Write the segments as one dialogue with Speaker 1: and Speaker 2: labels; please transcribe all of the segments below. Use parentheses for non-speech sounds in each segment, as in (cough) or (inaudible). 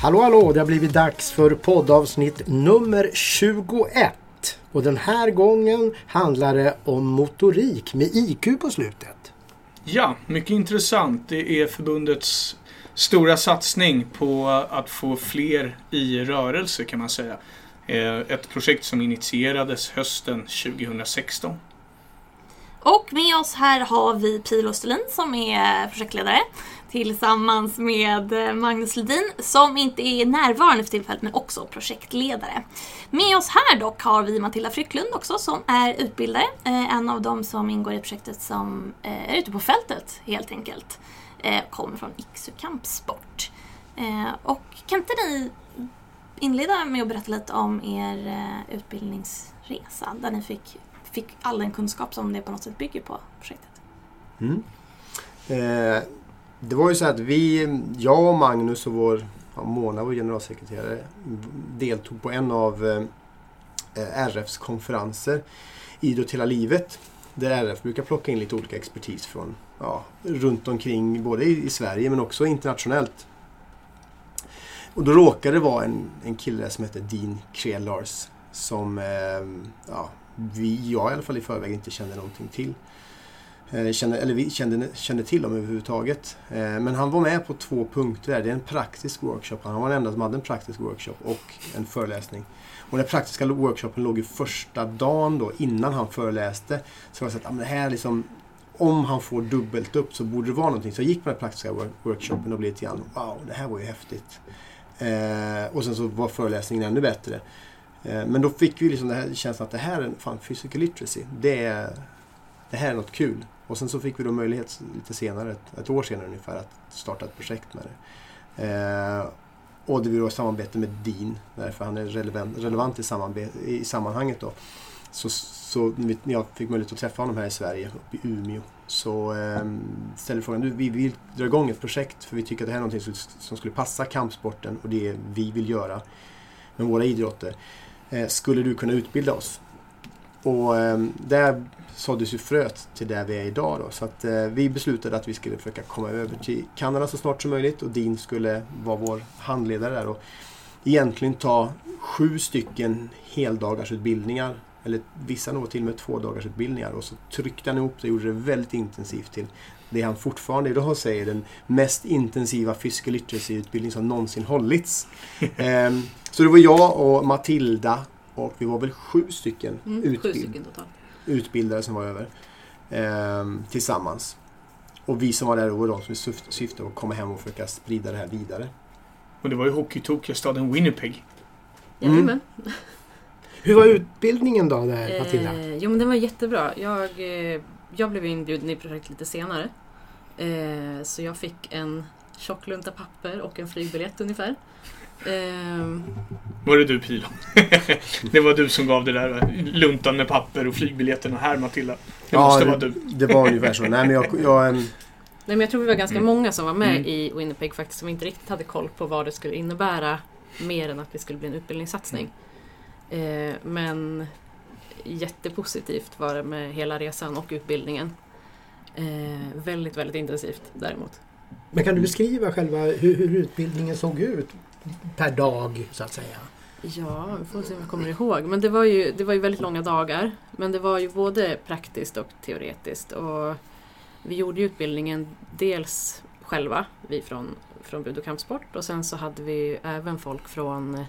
Speaker 1: Hallå hallå, det har blivit dags för poddavsnitt nummer 21. Och den här gången handlar det om motorik med IQ på slutet.
Speaker 2: Ja, mycket intressant. Det är förbundets stora satsning på att få fler i rörelse kan man säga. Eh, ett projekt som initierades hösten 2016.
Speaker 3: Och med oss här har vi Pilo Stelin som är projektledare tillsammans med eh, Magnus Ledin som inte är närvarande för tillfället men också projektledare. Med oss här dock har vi Matilda Frycklund också som är utbildare. Eh, en av dem som ingår i projektet som eh, är ute på fältet helt enkelt. Kommer från Iksu Kampsport. Och kan inte ni inleda med att berätta lite om er utbildningsresa där ni fick, fick all den kunskap som det på något sätt bygger på projektet?
Speaker 1: Mm. Eh, det var ju så att vi, jag och Magnus och vår, ja, Mona, vår generalsekreterare, deltog på en av eh, RFs konferenser, Idrott hela livet. Där RF brukar plocka in lite olika expertis från ja, runt omkring, både i, i Sverige men också internationellt. Och då råkade det vara en, en kille där som hette Dean Krelars som eh, ja, vi, jag i alla fall i förväg inte kände någonting till. Eh, kände, eller vi kände, kände till dem överhuvudtaget. Eh, men han var med på två punkter. där. Det är en praktisk workshop. Han var den enda som hade en praktisk workshop och en föreläsning. Och den praktiska workshopen låg ju första dagen då innan han föreläste. Så jag sa att ah, men det här liksom, om han får dubbelt upp så borde det vara någonting. Så jag gick på den praktiska work- workshopen och blev lite grann wow, det här var ju häftigt. Eh, och sen så var föreläsningen ännu bättre. Eh, men då fick vi liksom det här känslan att det här är fan physical literacy. Det, är, det här är något kul. Och sen så fick vi då möjlighet lite senare, ett, ett år senare ungefär, att starta ett projekt med det. Eh, och det blir då samarbete med Dean, därför han är relevant, relevant i, i sammanhanget då. Så, så när jag fick möjlighet att träffa honom här i Sverige, uppe i Umeå, så eh, ställde frågan, du, vi vill dra igång ett projekt för vi tycker att det här är något som, som skulle passa kampsporten och det vi vill göra med våra idrotter. Eh, skulle du kunna utbilda oss? Och eh, där såddes ju fröet till där vi är idag. Då. Så att, eh, vi beslutade att vi skulle försöka komma över till Kanada så snart som möjligt och Dean skulle vara vår handledare där. Och egentligen ta sju stycken heldagarsutbildningar eller vissa nog till och med två dagars utbildningar och så tryckte han ihop det och gjorde det väldigt intensivt till det han fortfarande idag säger den mest intensiva literacy-utbildning som någonsin hållits. (laughs) Ehm, så det var jag och Matilda och vi var väl sju stycken
Speaker 4: Mm, sju
Speaker 1: utbild-
Speaker 4: stycken totalt.
Speaker 1: utbildare som var över ehm, tillsammans. Och vi som var där var de som syft- syftade att komma hem och försöka sprida det här vidare.
Speaker 2: Och det var ju hockeytokiga staden Winnipeg.
Speaker 1: Mm.
Speaker 4: Jajamän.
Speaker 1: Hur var utbildningen då där Matilda?
Speaker 4: Eh, jo men den var jättebra. Jag, eh, jag blev inbjuden i projektet lite senare. Eh, så jag fick en tjock lunta papper och en flygbiljett ungefär. Eh,
Speaker 2: Var det du Pilo? (laughs) det var du som gav det där luntan med papper och flygbiljetterna här Matilda. Det måste vara du.
Speaker 1: det var ungefär så. Nej, men jag, jag, ehm,
Speaker 4: nej men jag tror vi var ganska
Speaker 2: Mm.
Speaker 4: många som var med
Speaker 2: Mm.
Speaker 4: i Winnipeg faktiskt som inte riktigt hade koll på vad det skulle innebära mer än att det skulle bli en utbildningssatsning. Eh, men jättepositivt var det med hela resan och utbildningen. Eh, väldigt, väldigt intensivt däremot.
Speaker 1: men kan du beskriva själva hur, hur utbildningen såg ut per dag så att säga?
Speaker 4: Ja, vi får se om jag kommer ihåg. Men det var, ju, det var ju väldigt långa dagar. Men det var ju både praktiskt och teoretiskt. Och vi gjorde utbildningen dels själva, vi från, från Budo Kampsport. Och sen så hade vi även folk från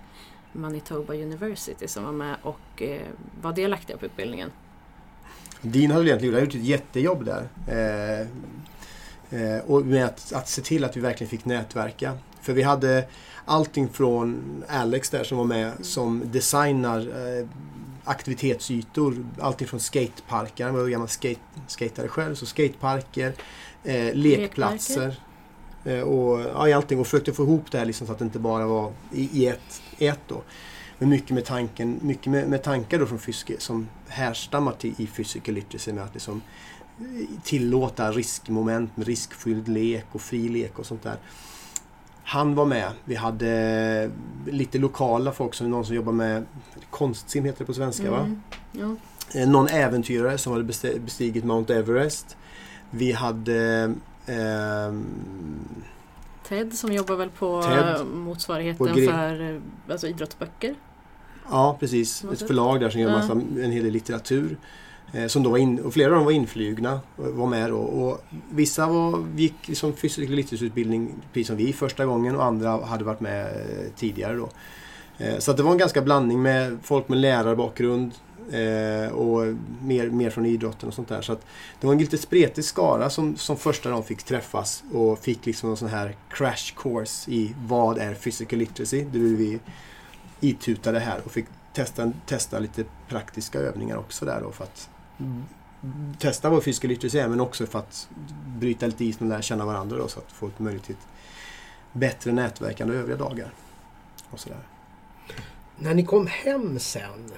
Speaker 4: Manitoba University som var med och eh, var delaktiga på utbildningen.
Speaker 1: Dean hade egentligen gjort ett jättejobb där. Eh, eh, och med att, att se till att vi verkligen fick nätverka. För vi hade allting från Alex där som var med som designar eh, aktivitetsytor. Allting från skateparker, han var gammal skate, skatare själv, så skateparker, eh, lekplatser. Eh, och ja, i allting och försökte få ihop det här liksom, så att det inte bara var i, i ett, i ett då. Men mycket med tanken, mycket med, med tankar då från fysisk, som härstammar till, i physical literacy med att liksom eh, tillåta riskmoment med riskfylld lek och fri lek och sånt där. Han var med. Vi hade lite lokala folk, som någon som jobbar med konstsim heter det på svenska va?
Speaker 4: Mm, ja.
Speaker 1: Eh, Någon äventyrare som hade besti- bestigit Mount Everest. Vi hade ehm,
Speaker 4: TED som jobbar väl på
Speaker 1: TED.
Speaker 4: eh, motsvarigheten
Speaker 1: På
Speaker 4: för eh, alltså idrottsböcker.
Speaker 1: Ja, precis. Ett förlag där som gör massa, en hel del litteratur. Eh, som då in, och flera av dem var inflygna och var med då. Och vissa var, gick liksom literacy-utbildning precis som vi första gången och andra hade varit med eh, tidigare då. Eh, så det var en ganska blandning med folk med lärarbakgrund eh, och mer, mer från idrotten och sånt där. Så att det var en lite spretig skara som, som första dagen fick träffas och fick liksom en sån här crash course i vad är physical literacy. Det vill vi itutade här och fick testa, testa lite praktiska övningar också där då för att testa vad physical literacy är men också för att bryta lite is och lära känna varandra då så att få ett möjligt till ett bättre nätverkande övriga dagar. Och sådär.
Speaker 5: När ni kom hem sen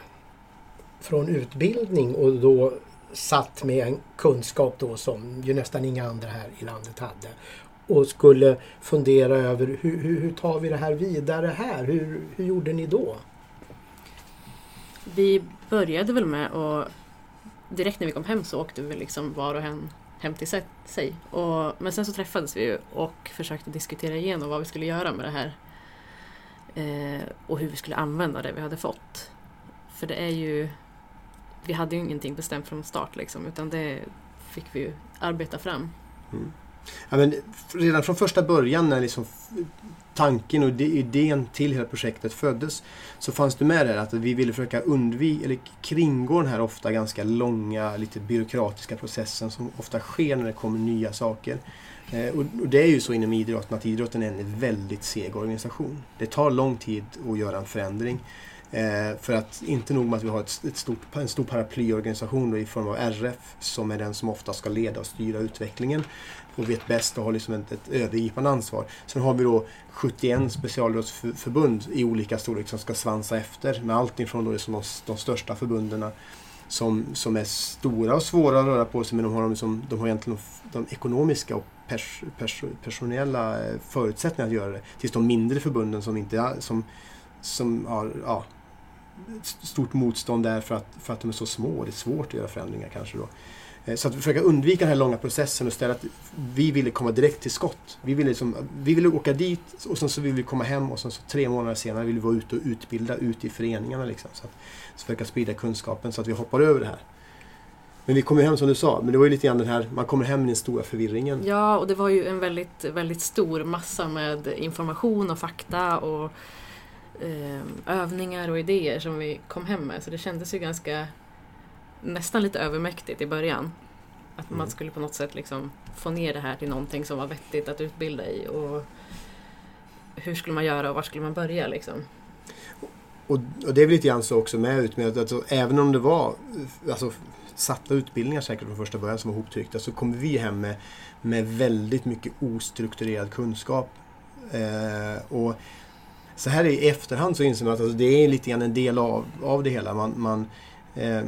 Speaker 5: från utbildning och då satt med en kunskap då som ju nästan inga andra här i landet hade och skulle fundera över hur, hur, hur tar vi det här vidare här? Hur, hur gjorde ni då?
Speaker 4: Vi började väl med att direkt när vi kom hem så åkte vi liksom var och en hem till sig. Och, men sen så träffades vi ju och försökte diskutera igenom vad vi skulle göra med det här. Eh, och hur vi skulle använda det vi hade fått. För det är ju... Vi hade ju ingenting bestämt från start liksom utan det fick vi ju arbeta fram.
Speaker 1: Mm. Ja, men redan från första början när liksom tanken och idén till hela projektet föddes så fanns det med där att vi ville försöka undvika eller kringgå den här ofta ganska långa, lite byråkratiska processen som ofta sker när det kommer nya saker. Eh, och det är ju så inom idrotten att idrotten är en väldigt seg organisation. Det tar lång tid att göra en förändring. Eh, för att inte nog med att vi har ett, ett stort, en stor paraplyorganisation då i form av RF som är den som ofta ska leda och styra utvecklingen och vet bäst och har liksom ett, ett övergripande ansvar. Sen har vi då 71 specialidrottsförbund i olika storlek som ska svansa efter med allt ifrån då liksom de, de största förbunden som, som är stora och svåra att röra på sig men de har, liksom, de har egentligen de, de ekonomiska och pers, pers, personella eh, förutsättningarna att göra det. Tills de mindre förbunden som inte som, som har ja, stort motstånd där för att, för att de är så små. Det är svårt att göra förändringar kanske då. Eh, så att försöka undvika den här långa processen och ställa att vi ville komma direkt till skott. Vi ville, liksom, vi ville åka dit och sen så ville vi komma hem och sen så tre månader senare ville vi vara ute och utbilda ute i föreningarna. Liksom, så att så försöka sprida kunskapen så att vi hoppar över det här. Men vi kom ju hem som du sa, men det var ju lite grann den här, man kommer hem i den stora förvirringen.
Speaker 4: Ja, och det var ju en väldigt, väldigt stor massa med information och fakta och eh, övningar och idéer som vi kom hem med. Så det kändes ju ganska nästan lite övermäktigt i början. Att man
Speaker 1: Mm.
Speaker 4: skulle på något sätt liksom få ner det här till någonting som var vettigt att utbilda i. Och hur skulle man göra och var skulle man börja liksom?
Speaker 1: Och, och det är väl lite grann så också med ut med att alltså, även om det var alltså, satta utbildningar säkert från första början som var hoptryckta så kommer vi hem med, med väldigt mycket ostrukturerad kunskap. Eh, och så här i efterhand så inser man att alltså, det är lite grann en del av, av det hela. Man, man, eh,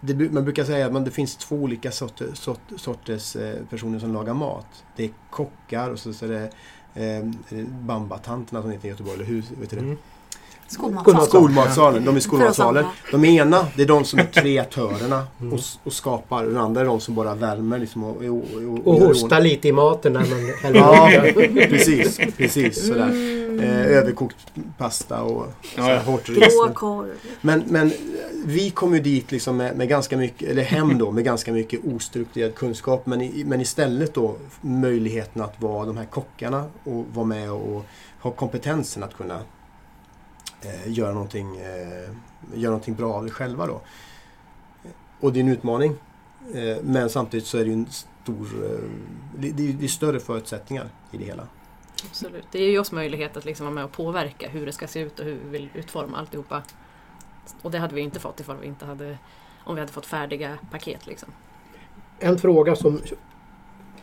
Speaker 1: det, man brukar säga att man, det finns två olika sorter, sort, sorters eh, personer som lagar mat. Det är kockar och så, så är det eh, Bambatanterna som heter i Göteborg, eller hur? Vet du det?
Speaker 5: Mm.
Speaker 3: Skolmatsal.
Speaker 1: Skolmatsalen, de är skolmatsalen. De ena, det är de som är kreatörerna
Speaker 5: Mm.
Speaker 1: och, och skapar. Den andra är de som bara värmer liksom och, och, och,
Speaker 5: Och
Speaker 1: gör
Speaker 5: hosta lite i maten när man häller
Speaker 1: Ja, precis. precis sådär. Eh, överkokt pasta och
Speaker 2: Ja, ja.
Speaker 1: hårt ris. Men, men vi kom ju dit liksom med, med ganska mycket, eller hem då, med ganska mycket ostrukturerad kunskap. Men, i, men istället då möjligheten att vara de här kockarna och vara med och ha kompetensen att kunna eh, göra, någonting, eh, göra någonting bra av det själva då. Och det är en utmaning. Eh, men samtidigt så är det ju en stor, eh, det, det, det är större förutsättningar i det hela.
Speaker 4: Absolut. Det ger ju oss möjlighet att liksom vara med och påverka hur det ska se ut och hur vi vill utforma alltihopa. Och det hade vi inte fått ifall vi inte hade, om vi hade fått färdiga paket. Liksom.
Speaker 5: En fråga som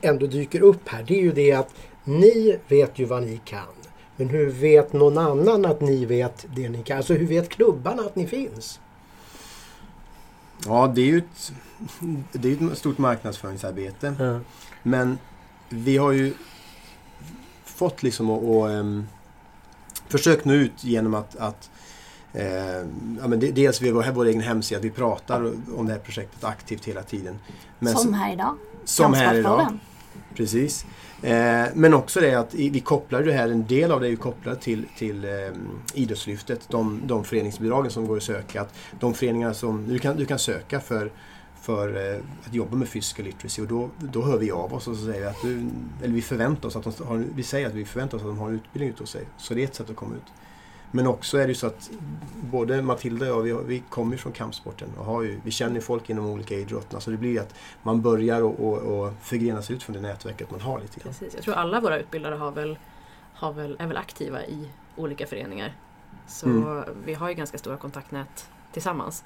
Speaker 5: ändå dyker upp här det är ju det att ni vet ju vad ni kan. Men hur vet någon annan att ni vet det ni kan? Alltså hur vet klubbarna att ni finns?
Speaker 1: Ja, det är ju ett, det är ett stort marknadsföringsarbete. Men vi har ju fått liksom att, att um, försökt nå ut genom att, att eh, ja, men det, dels via vår, vår egen hemsida, att vi pratar om det här projektet aktivt hela tiden. Men
Speaker 3: Som
Speaker 1: så-
Speaker 3: här idag.
Speaker 1: som här idag. Precis. Eh, men också det att vi kopplar det här, en del av det är ju kopplat till, till eh, Idrottslyftet, de, de föreningsbidragen som går att söka. Att de föreningar som du kan, du kan söka för, för eh, att jobba med physical literacy och då, då hör vi av oss och så säger vi att du, eller vi förväntar oss att de har, vi säger att vi förväntar oss att de har en utbildning ute hos sig. Så det är ett sätt att komma ut. Men också är det ju så att både Matilda och jag, vi, vi kommer ju från kampsporten och har ju, vi känner folk inom olika idrotterna så det blir att man börjar och, och, och förgrena sig ut från det nätverket man har lite grann.
Speaker 4: Precis. Jag tror alla våra utbildare har väl, har väl, är väl aktiva i olika föreningar. Så
Speaker 1: Mm.
Speaker 4: vi har ju ganska stora kontaktnät tillsammans.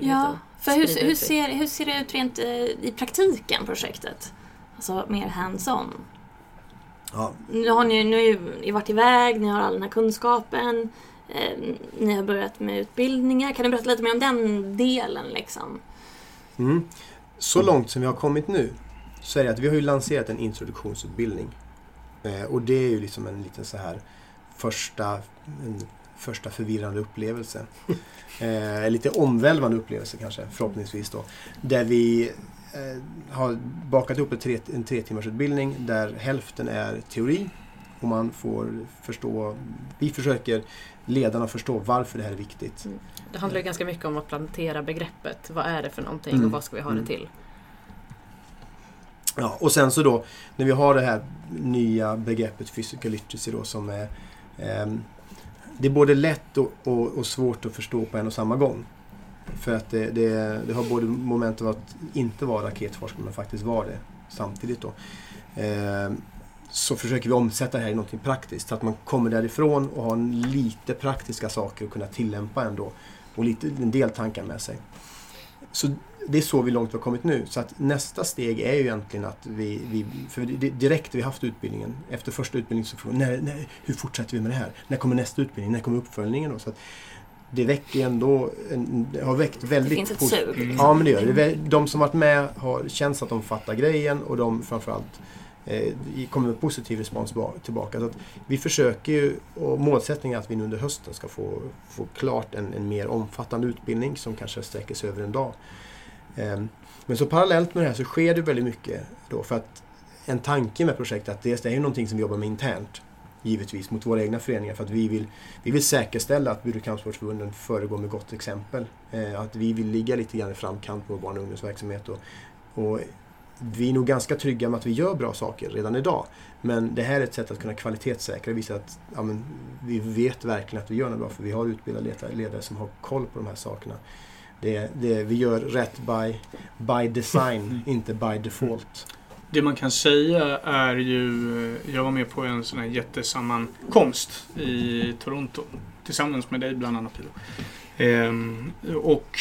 Speaker 3: Ja, för hur, hur, ser, hur ser det ut rent eh, i praktiken, projektet? Alltså mer hands-on.
Speaker 1: Ja,
Speaker 3: Nu har ni, nu har ni varit iväg, ni har all den här kunskapen. Eh, ni har börjat med utbildningar. Kan du berätta lite mer om den delen liksom?
Speaker 1: Mm. Så långt som vi har kommit nu så är det att vi har ju lanserat en introduktionsutbildning. Eh, och det är ju liksom en liten så här första, en första förvirrande upplevelse. (laughs) Eh, en lite omvälvande upplevelse kanske, förhoppningsvis då. Där vi har bakat tre, en tre timmars utbildning där hälften är teori och man får förstå, vi försöker ledarna förstå varför det här är viktigt.
Speaker 4: Det handlar ju ganska mycket om att plantera begreppet. Vad är det för någonting
Speaker 1: Mm.
Speaker 4: och vad ska vi ha
Speaker 1: Mm.
Speaker 4: det till?
Speaker 1: Ja, och sen så då när vi har det här nya begreppet physical literacy då som är ehm, Det är både lätt och, och, och svårt att förstå på en och samma gång. För att det, det, det har både moment av att inte vara raketforskare men faktiskt vara det samtidigt då. Eh, så försöker vi omsätta det här i något praktiskt så att man kommer därifrån och har lite praktiska saker att kunna tillämpa ändå. Och lite, en del tankar med sig. Så det är så vi långt vi har kommit nu. Så att nästa steg är ju egentligen att vi, vi för direkt vi haft utbildningen, efter första utbildningen så frågar vi, när, när, hur fortsätter vi med det här? När kommer nästa utbildning? När kommer uppföljningen? Då? Så att det väcker ändå, en, har väckt väldigt...
Speaker 3: Det finns ett sug. liksom.
Speaker 1: Ja, men det gör det. De som varit med har känns att de fattar grejen och de framförallt eh, kommer med positiv respons ba- tillbaka. Så vi försöker ju, och målsättningen är att vi nu under hösten ska få, få klart en, en mer omfattande utbildning som kanske sträcker sig över en dag. Ehm, Men så parallellt med det här så sker det väldigt mycket då för att en tanke med projektet är att det är ju någonting som vi jobbar med internt givetvis mot våra egna föreningar för att vi vill, vi vill säkerställa att och kampsportsförbunden föregår med gott exempel. Eh, Att vi vill ligga lite grann i framkant på vår barn och ungdomsverksamhet. Och, och vi är nog ganska trygga med att vi gör bra saker redan idag. Men det här är ett sätt att kunna kvalitetssäkra och visa att ja, men, vi vet verkligen att vi gör något bra för vi har utbildade ledare, ledare som har koll på de här sakerna. Det, det, vi gör rätt by, by design, (laughs) inte by default.
Speaker 2: Det man kan säga är ju, jag var med på en sån här jättesammankomst i Toronto. Tillsammans med dig bland annat Pilo. Ehm, och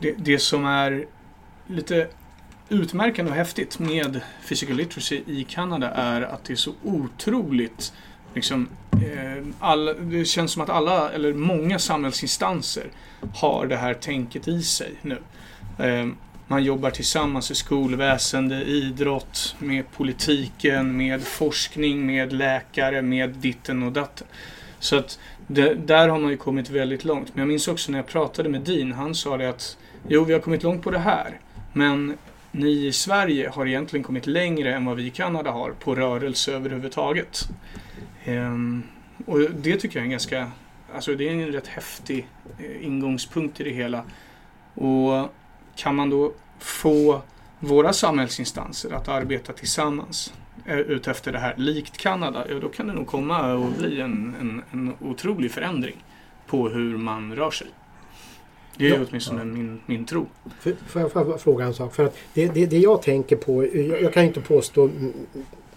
Speaker 2: det, det som är lite utmärkande och häftigt med physical literacy i Kanada är att det är så otroligt liksom, eh, alla, det känns som att alla, eller många samhällsinstanser har det här tänket i sig nu. Ehm, man jobbar tillsammans i skolväsende, idrott, med politiken, med forskning, med läkare, med ditten och datten. Så att det, där har man ju kommit väldigt långt. Men jag minns också när jag pratade med Dean, han sa det att jo, vi har kommit långt på det här. Men ni i Sverige har egentligen kommit längre än vad vi i Kanada har på rörelse överhuvudtaget. Ehm, och det tycker jag är en ganska, alltså det är en rätt häftig eh, ingångspunkt i det hela. Och kan man då få våra samhällsinstanser att arbeta tillsammans eh, utefter det här, likt Kanada, ja, då kan det nog komma och bli en, en, en otrolig förändring på hur man rör sig. Det är
Speaker 5: Ja.
Speaker 2: åtminstone min, min tro.
Speaker 5: Får jag fråga en sak? För att det, det, det jag tänker på, jag, jag kan inte påstå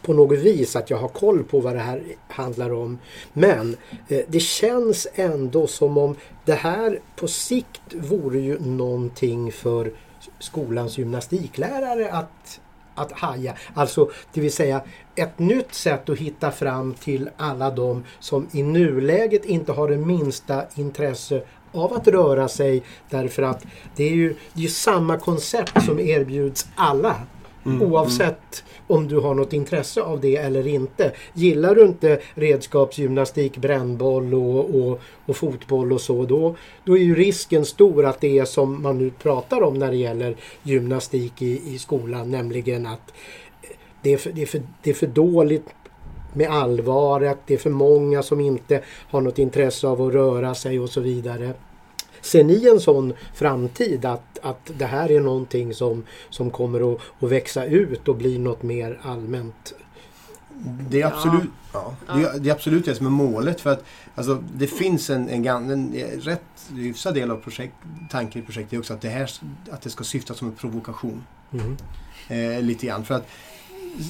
Speaker 5: på något vis att jag har koll på vad det här handlar om. Men eh, det känns ändå som om det här på sikt vore ju någonting för skolans gymnastiklärare att att haja. Alltså det vill säga ett nytt sätt att hitta fram till alla de som i nuläget inte har det minsta intresse av att röra sig därför att det är ju, det är ju samma koncept som erbjuds alla. Mm. Oavsett om du har något intresse av det eller inte. Gillar du inte redskapsgymnastik, brännboll och, och, och fotboll och så då, då är ju risken stor att det är som man nu pratar om när det gäller gymnastik i, i skolan. Nämligen att det är för, det är för, det är för dåligt med allvaret, det är för många som inte har något intresse av att röra sig och så vidare. Ser ni en sån framtid att, att det här är någonting som, som kommer att, att växa ut och bli något mer allmänt?
Speaker 1: Det är absolut, ja. det, är, det är absolut det som är målet. För att alltså, det finns en, en, gan- en rätt hyfsad del av projekt, tanken i projektet är också att det, här, att det ska syfta som en provokation.
Speaker 5: Mm.
Speaker 1: Eh, lite grann. För att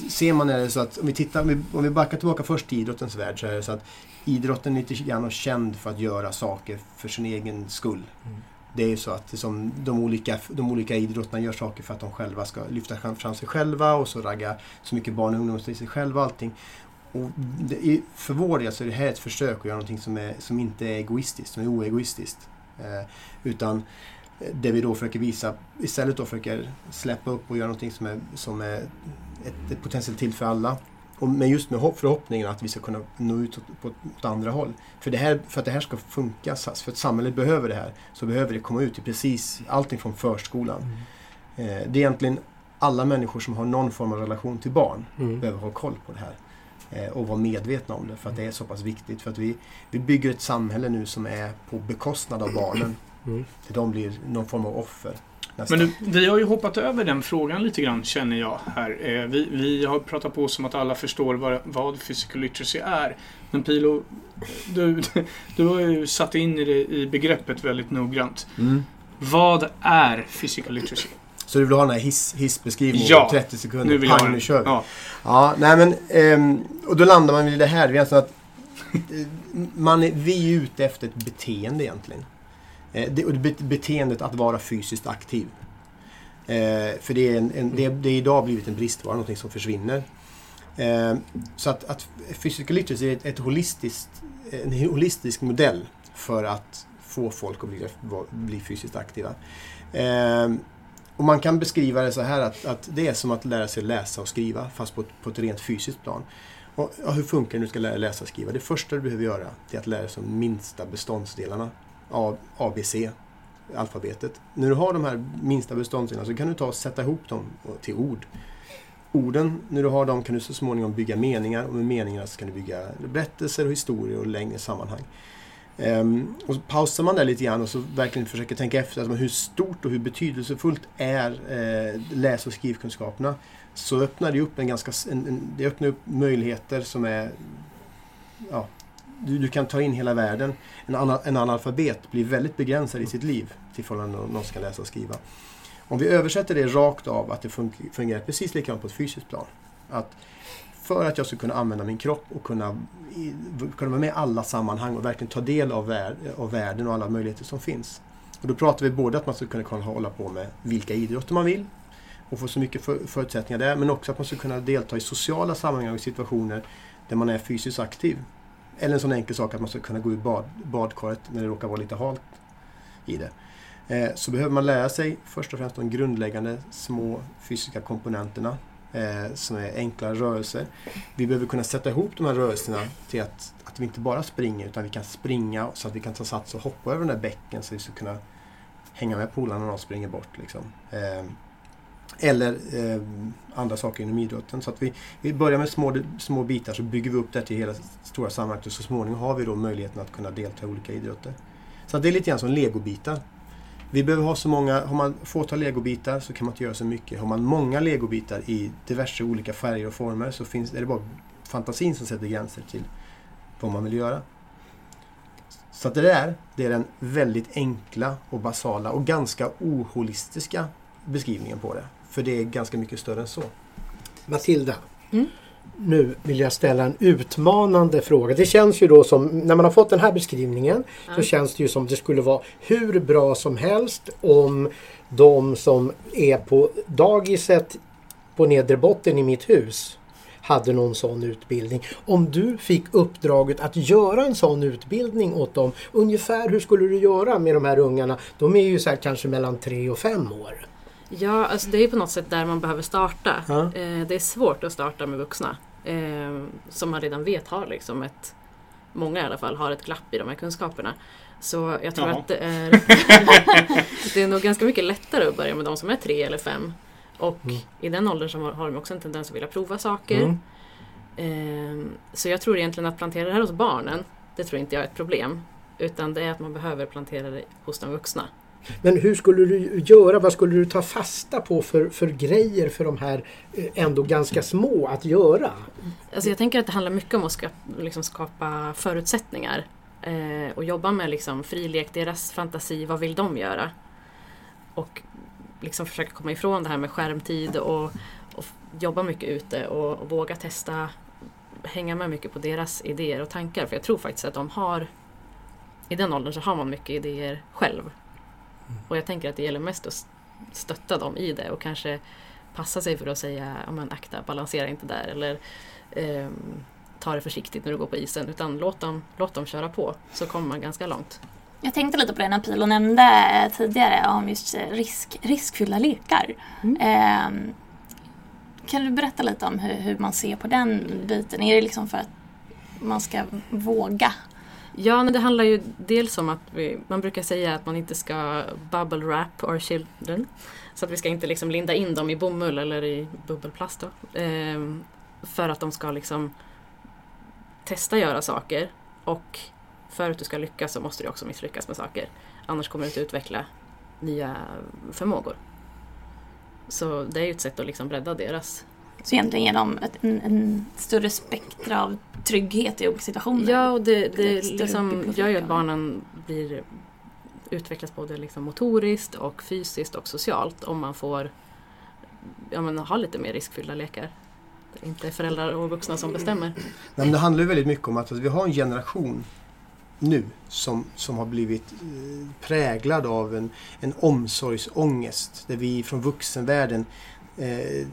Speaker 1: ser man är det så att om vi, tittar, om vi, om vi backar tillbaka först till idrottens värld så är det så att idrotten är lite grann känd för att göra saker för sin egen skull.
Speaker 5: Mm.
Speaker 1: Det är ju så att det som de, olika, de olika idrotterna gör saker för att de själva ska lyfta fram- sig själva och så ragga så mycket barn och ungdomar till sig själva och allting. Och är, för vår del så är det här ett försök att göra någonting som, är, som inte är egoistiskt, som är oegoistiskt. Eh, utan det vi då försöker visa, istället då försöker släppa upp och göra någonting som är, som är ett, ett potentiellt till för alla. Och med just med hopp, förhoppningen att vi ska kunna nå ut åt, på, åt andra håll. För, det här, för att det här ska funka, för att samhället behöver det här, så behöver det komma ut i precis allting från förskolan. Eh, det är egentligen alla människor som har någon form av relation till barn
Speaker 5: Mm.
Speaker 1: behöver ha koll på det här. Eh, och vara medvetna om det för att det är så pass viktigt. För att vi, vi bygger ett samhälle nu som är på bekostnad av barnen.
Speaker 5: Mm.
Speaker 1: De blir någon form av offer. Nästan.
Speaker 2: Men du, vi har ju hoppat över den frågan lite grann känner jag här. Eh, vi, vi har pratat på som att alla förstår vad, vad physical literacy är. Men Pilo, du, du har ju satt in i, det, i begreppet väldigt noggrant.
Speaker 1: Mm.
Speaker 2: Vad är physical literacy?
Speaker 1: Så du vill ha den här hiss, hissbeskrivningen
Speaker 2: Ja,
Speaker 1: på 30 sekunder?
Speaker 2: Nu vill
Speaker 1: Pang, nu kör vi.
Speaker 2: Ja.
Speaker 1: Ja, nej men... ehm, och då landar man i det här. Vi är alltså att eh, man är, vi är ute efter ett beteende egentligen. Eh, det, och beteendet att vara fysiskt aktiv. Eh, för det är, en, en, det, det är idag blivit en bristvara, någonting som försvinner. Eh, så att, att physical literacy är ett, ett holistiskt, en holistisk modell för att få folk att bli, bli fysiskt aktiva. Eh, och man kan beskriva det så här att, att det är som att lära sig läsa och skriva fast på ett, på ett rent fysiskt plan. Och, ja, hur funkar det när du ska lära dig läsa och skriva? Det första du behöver göra är att lära dig de minsta beståndsdelarna ABC, alfabetet. När du har de här minsta beståndsdelarna så kan du ta och sätta ihop dem till ord. Orden, när du har dem kan du så småningom bygga meningar och med meningarna så kan du bygga berättelser och historier och längre sammanhang. Um, och så pausar man där lite grann och så verkligen försöker tänka efter alltså, hur stort och hur betydelsefullt är eh, läs och skrivkunskaperna. Så öppnar det upp en ganska, en, en, det öppnar upp möjligheter som är ja, du, du kan ta in hela världen. En, ana, en analfabet blir väldigt begränsad i sitt liv till förhållande till någon som kan läsa och skriva. Om vi översätter det rakt av att det fun- fungerar precis likadant på ett fysiskt plan. Att för att jag ska kunna använda min kropp och kunna, i, kunna vara med i alla sammanhang och verkligen ta del av, vär, av världen och alla möjligheter som finns. Och då pratar vi både att man ska kunna hålla på med vilka idrotter man vill och få så mycket för, förutsättningar där, men också att man ska kunna delta i sociala sammanhang och situationer där man är fysiskt aktiv. Eller en sån enkel sak att man ska kunna gå ur bad, badkaret när det råkar vara lite halt i det. Eh, så behöver man lära sig först och främst de grundläggande små fysiska komponenterna eh, som är enkla rörelser. Vi behöver kunna sätta ihop de här rörelserna till att, att vi inte bara springer utan vi kan springa så att vi kan ta sats och hoppa över den där bäcken så att vi ska kunna hänga med polarna när de springer bort. Liksom. Eh, eller eh, andra saker inom idrotten. Så att vi, vi börjar med små, små bitar så bygger vi upp det till hela stora sammanhanget och så småningom har vi då möjligheten att kunna delta i olika idrotter. Så att det är lite grann som legobitar. Vi behöver ha så många, har man fåtal legobitar så kan man inte göra så mycket. Har man många legobitar i diverse olika färger och former så finns, är det bara fantasin som sätter gränser till vad man vill göra. Så att det där, det är den väldigt enkla och basala och ganska oholistiska beskrivningen på det. För det är ganska mycket större än så.
Speaker 5: Matilda,
Speaker 4: Mm.
Speaker 5: nu vill jag ställa en utmanande fråga. Det känns ju då som, när man har fått den här beskrivningen, så
Speaker 4: Ja.
Speaker 5: känns det ju som det skulle vara hur bra som helst om de som är på dagiset på nedre botten i mitt hus hade någon sån utbildning. Om du fick uppdraget att göra en sån utbildning åt dem, ungefär hur skulle du göra med de här ungarna? De är ju så här kanske mellan tre och fem år.
Speaker 4: Ja, alltså det är på något sätt där man behöver starta.
Speaker 5: Ja.
Speaker 4: Eh, det är svårt att starta med vuxna. Eh, som man redan vet har liksom ett, många i alla fall, har ett glapp i de här kunskaperna. Så jag tror
Speaker 2: Jaha.
Speaker 4: att det är, (laughs) det är nog ganska mycket lättare att börja med de som är tre eller fem. Och
Speaker 5: Mm.
Speaker 4: i den åldern så har de också en tendens att vilja prova saker.
Speaker 5: Mm.
Speaker 4: Så jag tror egentligen att plantera det här hos barnen, det tror inte jag är ett problem. Utan det är att man behöver plantera det hos de vuxna.
Speaker 5: Men hur skulle du göra? Vad skulle du ta fasta på för, för grejer för de här eh, ändå ganska små att göra?
Speaker 4: Alltså jag tänker att det handlar mycket om att ska, liksom skapa förutsättningar. Eh, och jobba med liksom frilek, deras fantasi, vad vill de göra? Och liksom försöka komma ifrån det här med skärmtid och, och jobba mycket ute och, och våga testa, hänga med mycket på deras idéer och tankar. För jag tror faktiskt att de har, i den åldern så har man mycket idéer själv. Och jag tänker att det gäller mest att stötta dem i det och kanske passa sig för att säga ja, men akta, balansera inte där eller ehm, ta det försiktigt när du går på isen utan låt dem, låt dem köra på så kommer man ganska långt.
Speaker 3: Jag tänkte lite på det när Pilo nämnde tidigare om just eh, risk, riskfyllda lekar.
Speaker 4: Mm.
Speaker 3: Ehm, kan du berätta lite om hur, hur man ser på den biten? Är det liksom för att man ska våga?
Speaker 4: Ja, men det handlar ju dels om att vi, man brukar säga att man inte ska bubble wrap our children. Så att vi ska inte liksom linda in dem i bomull eller i bubbelplast då. Eh, för att de ska liksom testa göra saker och för att du ska lyckas så måste du också misslyckas med saker. Annars kommer du inte utveckla nya förmågor. Så det är ju ett sätt att liksom bredda deras
Speaker 3: så egentligen genom ett, en, en större spektra av trygghet i olika situationer?
Speaker 4: Ja, och det,
Speaker 3: Ett
Speaker 4: det
Speaker 3: större
Speaker 4: liksom gör ju att barnen blir utvecklas både liksom motoriskt och fysiskt och socialt om man får ja, men, ha lite mer riskfyllda lekar. Det är inte föräldrar och vuxna som bestämmer.
Speaker 1: Nej, men det handlar ju väldigt mycket om att, att vi har en generation nu som, som har blivit eh, präglad av en, en omsorgsångest. Där vi från vuxenvärlden eh,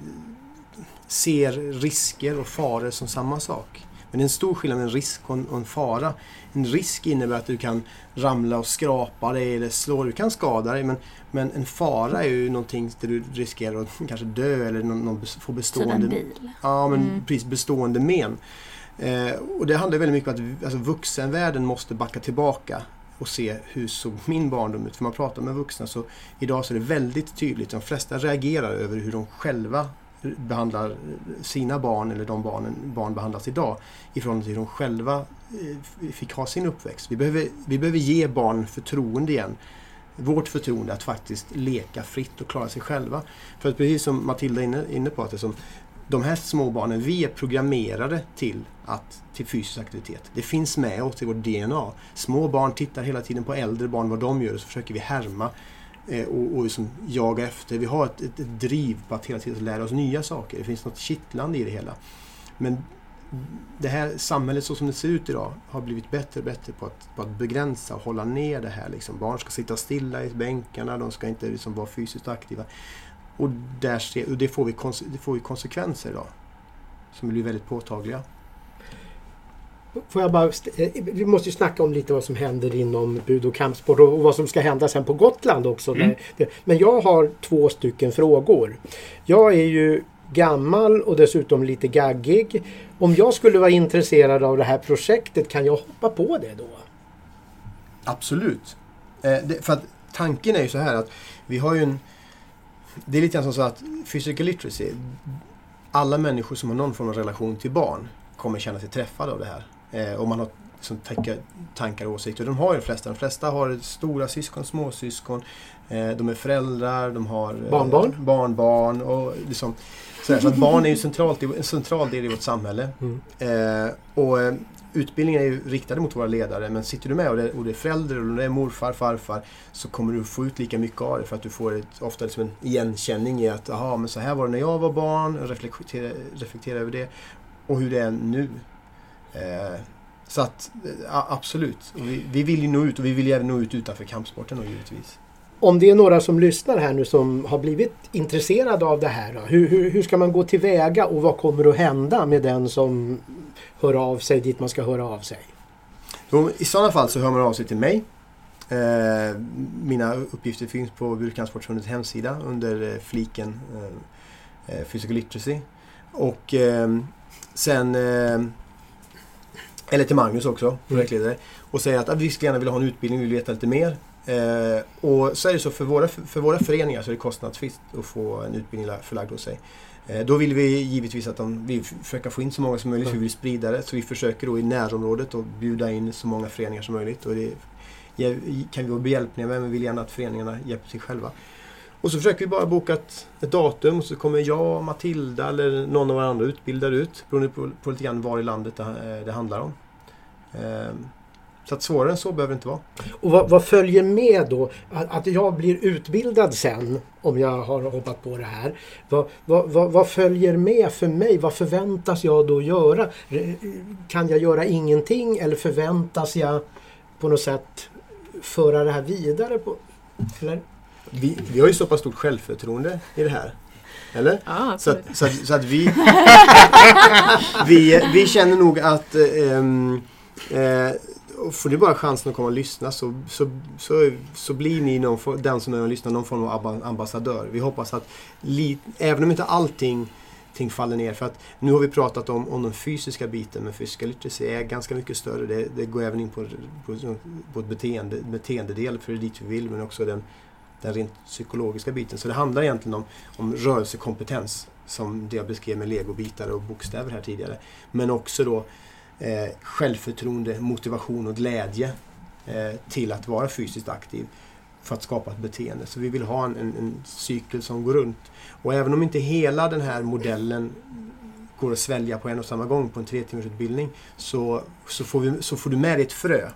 Speaker 1: ser risker och faror som samma sak. Men det är en stor skillnad med en risk och en, och en fara. En risk innebär att du kan ramla och skrapa dig eller slå Du kan skada dig men, men en fara är ju någonting där du riskerar att (laughs) kanske dö eller någon, någon få bestående
Speaker 3: bil?
Speaker 1: Ja, men
Speaker 4: Mm.
Speaker 1: precis bestående men. Eh, och det handlar väldigt mycket om att alltså, vuxenvärlden måste backa tillbaka och se hur såg min barndom ut. För man pratar med vuxna så idag så är det väldigt tydligt. De flesta reagerar över hur de själva behandlar sina barn eller de barnen, barn behandlas idag i förhållande till hur de själva eh, fick ha sin uppväxt. Vi behöver, vi behöver ge barn förtroende igen. Vårt förtroende att faktiskt leka fritt och klara sig själva. För att precis som Matilda är inne, inne på, att det som de här små barnen, vi är programmerade till, att, till fysisk aktivitet. Det finns med oss i vårt DNA. Små barn tittar hela tiden på äldre barn, vad de gör, och så försöker vi härma Eh, och, och liksom jaga efter. Vi har ett, ett, ett driv på att hela tiden lära oss nya saker. Det finns något kittlande i det hela. Men det här samhället så som det ser ut idag har blivit bättre och bättre på att, på att begränsa och hålla ner det här. Liksom. Barn ska sitta stilla i bänkarna, de ska inte liksom vara fysiskt aktiva. Och, där ser, och det, får vi det får vi konsekvenser idag. Som blir väldigt påtagliga.
Speaker 5: Får jag bara, eh, vi måste ju snacka om lite vad som händer inom bud och kampsport och vad som ska hända sen på Gotland också.
Speaker 2: Mm.
Speaker 5: Men jag har två stycken frågor. Jag är ju gammal och dessutom lite gaggig. Om jag skulle vara intresserad av det här projektet, kan jag hoppa på det då?
Speaker 1: Absolut. Eh, det, för att tanken är ju så här att vi har ju en... Det är lite grann som så att physical literacy, alla människor som har någon form av relation till barn kommer känna sig träffade av det här. Eh, om man har liksom, tankar, och åsikter. De har ju de flesta. De flesta har stora syskon, småsyskon. Eh, de är föräldrar, de har eh,
Speaker 5: Barnbarn.
Speaker 1: barnbarn. Och liksom, så, här, så att barn är ju centralt, en central del i vårt samhälle.
Speaker 5: Mm.
Speaker 1: Eh, och eh, utbildningen är ju riktad mot våra ledare men sitter du med och det, och det är förälder och det är morfar, farfar så kommer du få ut lika mycket av det för att du får ett, ofta liksom en igenkänning i att aha, men så här var det när jag var barn, reflektera, reflektera över det och hur det är nu. Eh, så att eh, absolut, vi, vi vill ju nå ut och vi vill ju även nå ut utanför kampsporten då givetvis.
Speaker 5: Om det är några som lyssnar här nu som har blivit intresserade av det här. Då, hur, hur, hur ska man gå tillväga och vad kommer att hända med den som hör av sig dit man ska höra av sig?
Speaker 1: Då, I sådana fall så hör man av sig till mig. Eh, mina uppgifter finns på Burkampsportförbundets hemsida under eh, fliken eh, Physical Literacy. Och eh, sen eller till Magnus också, projektledare. Och säga att ah, vi skulle gärna vilja ha en utbildning, vi vill veta lite mer. Eh, och så är det så för våra, för våra föreningar så är det kostnadsfritt att få en utbildning förlagd hos sig. Eh, då vill vi givetvis att de, vi försöker få in så många som möjligt, mm. vi vill sprida det. Så vi försöker då i närområdet att bjuda in så många föreningar som möjligt. Och det kan vi vara behjälpliga med, men vi vill gärna att föreningarna hjälper sig själva. Och så försöker vi bara boka ett, ett datum och så kommer jag, Matilda eller någon av våra andra utbildare ut. Beroende på, på lite grann var i landet det, eh, det handlar om. Ehm, Så att svårare än så behöver det inte vara.
Speaker 5: Och vad, vad följer med då? Att, att jag blir utbildad sen, om jag har hoppat på det här. Vad, vad, vad, vad följer med för mig? Vad förväntas jag då göra? Kan jag göra ingenting eller förväntas jag på något sätt föra det här vidare? På, eller?
Speaker 1: Vi, vi har ju så pass stort självförtroende i det här. Eller?
Speaker 4: Ja,
Speaker 1: Så att, så att, så att vi, (laughs) vi... Vi känner nog att... ehm, eh, och får ni bara chansen att komma och lyssna så, så, så, så blir ni någon, for- den som är och lyssnar någon form av ambassadör. Vi hoppas att, li, även om inte allting ting faller ner, för att nu har vi pratat om, om den fysiska biten, men fysiska literacy är ganska mycket större. Det, det går även in på, på, på ett beteende, beteendedel, för det är dit vi vill, men också den, den rent psykologiska biten. Så det handlar egentligen om, om rörelsekompetens, som det jag beskrev med legobitar och bokstäver här tidigare. Men också då eh, självförtroende, motivation och glädje eh, till att vara fysiskt aktiv för att skapa ett beteende. Så vi vill ha en, en, en cykel som går runt. Och även om inte hela den här modellen går att svälja på en och samma gång på en tre timmars utbildning så, så, får vi, så får du med dig ett frö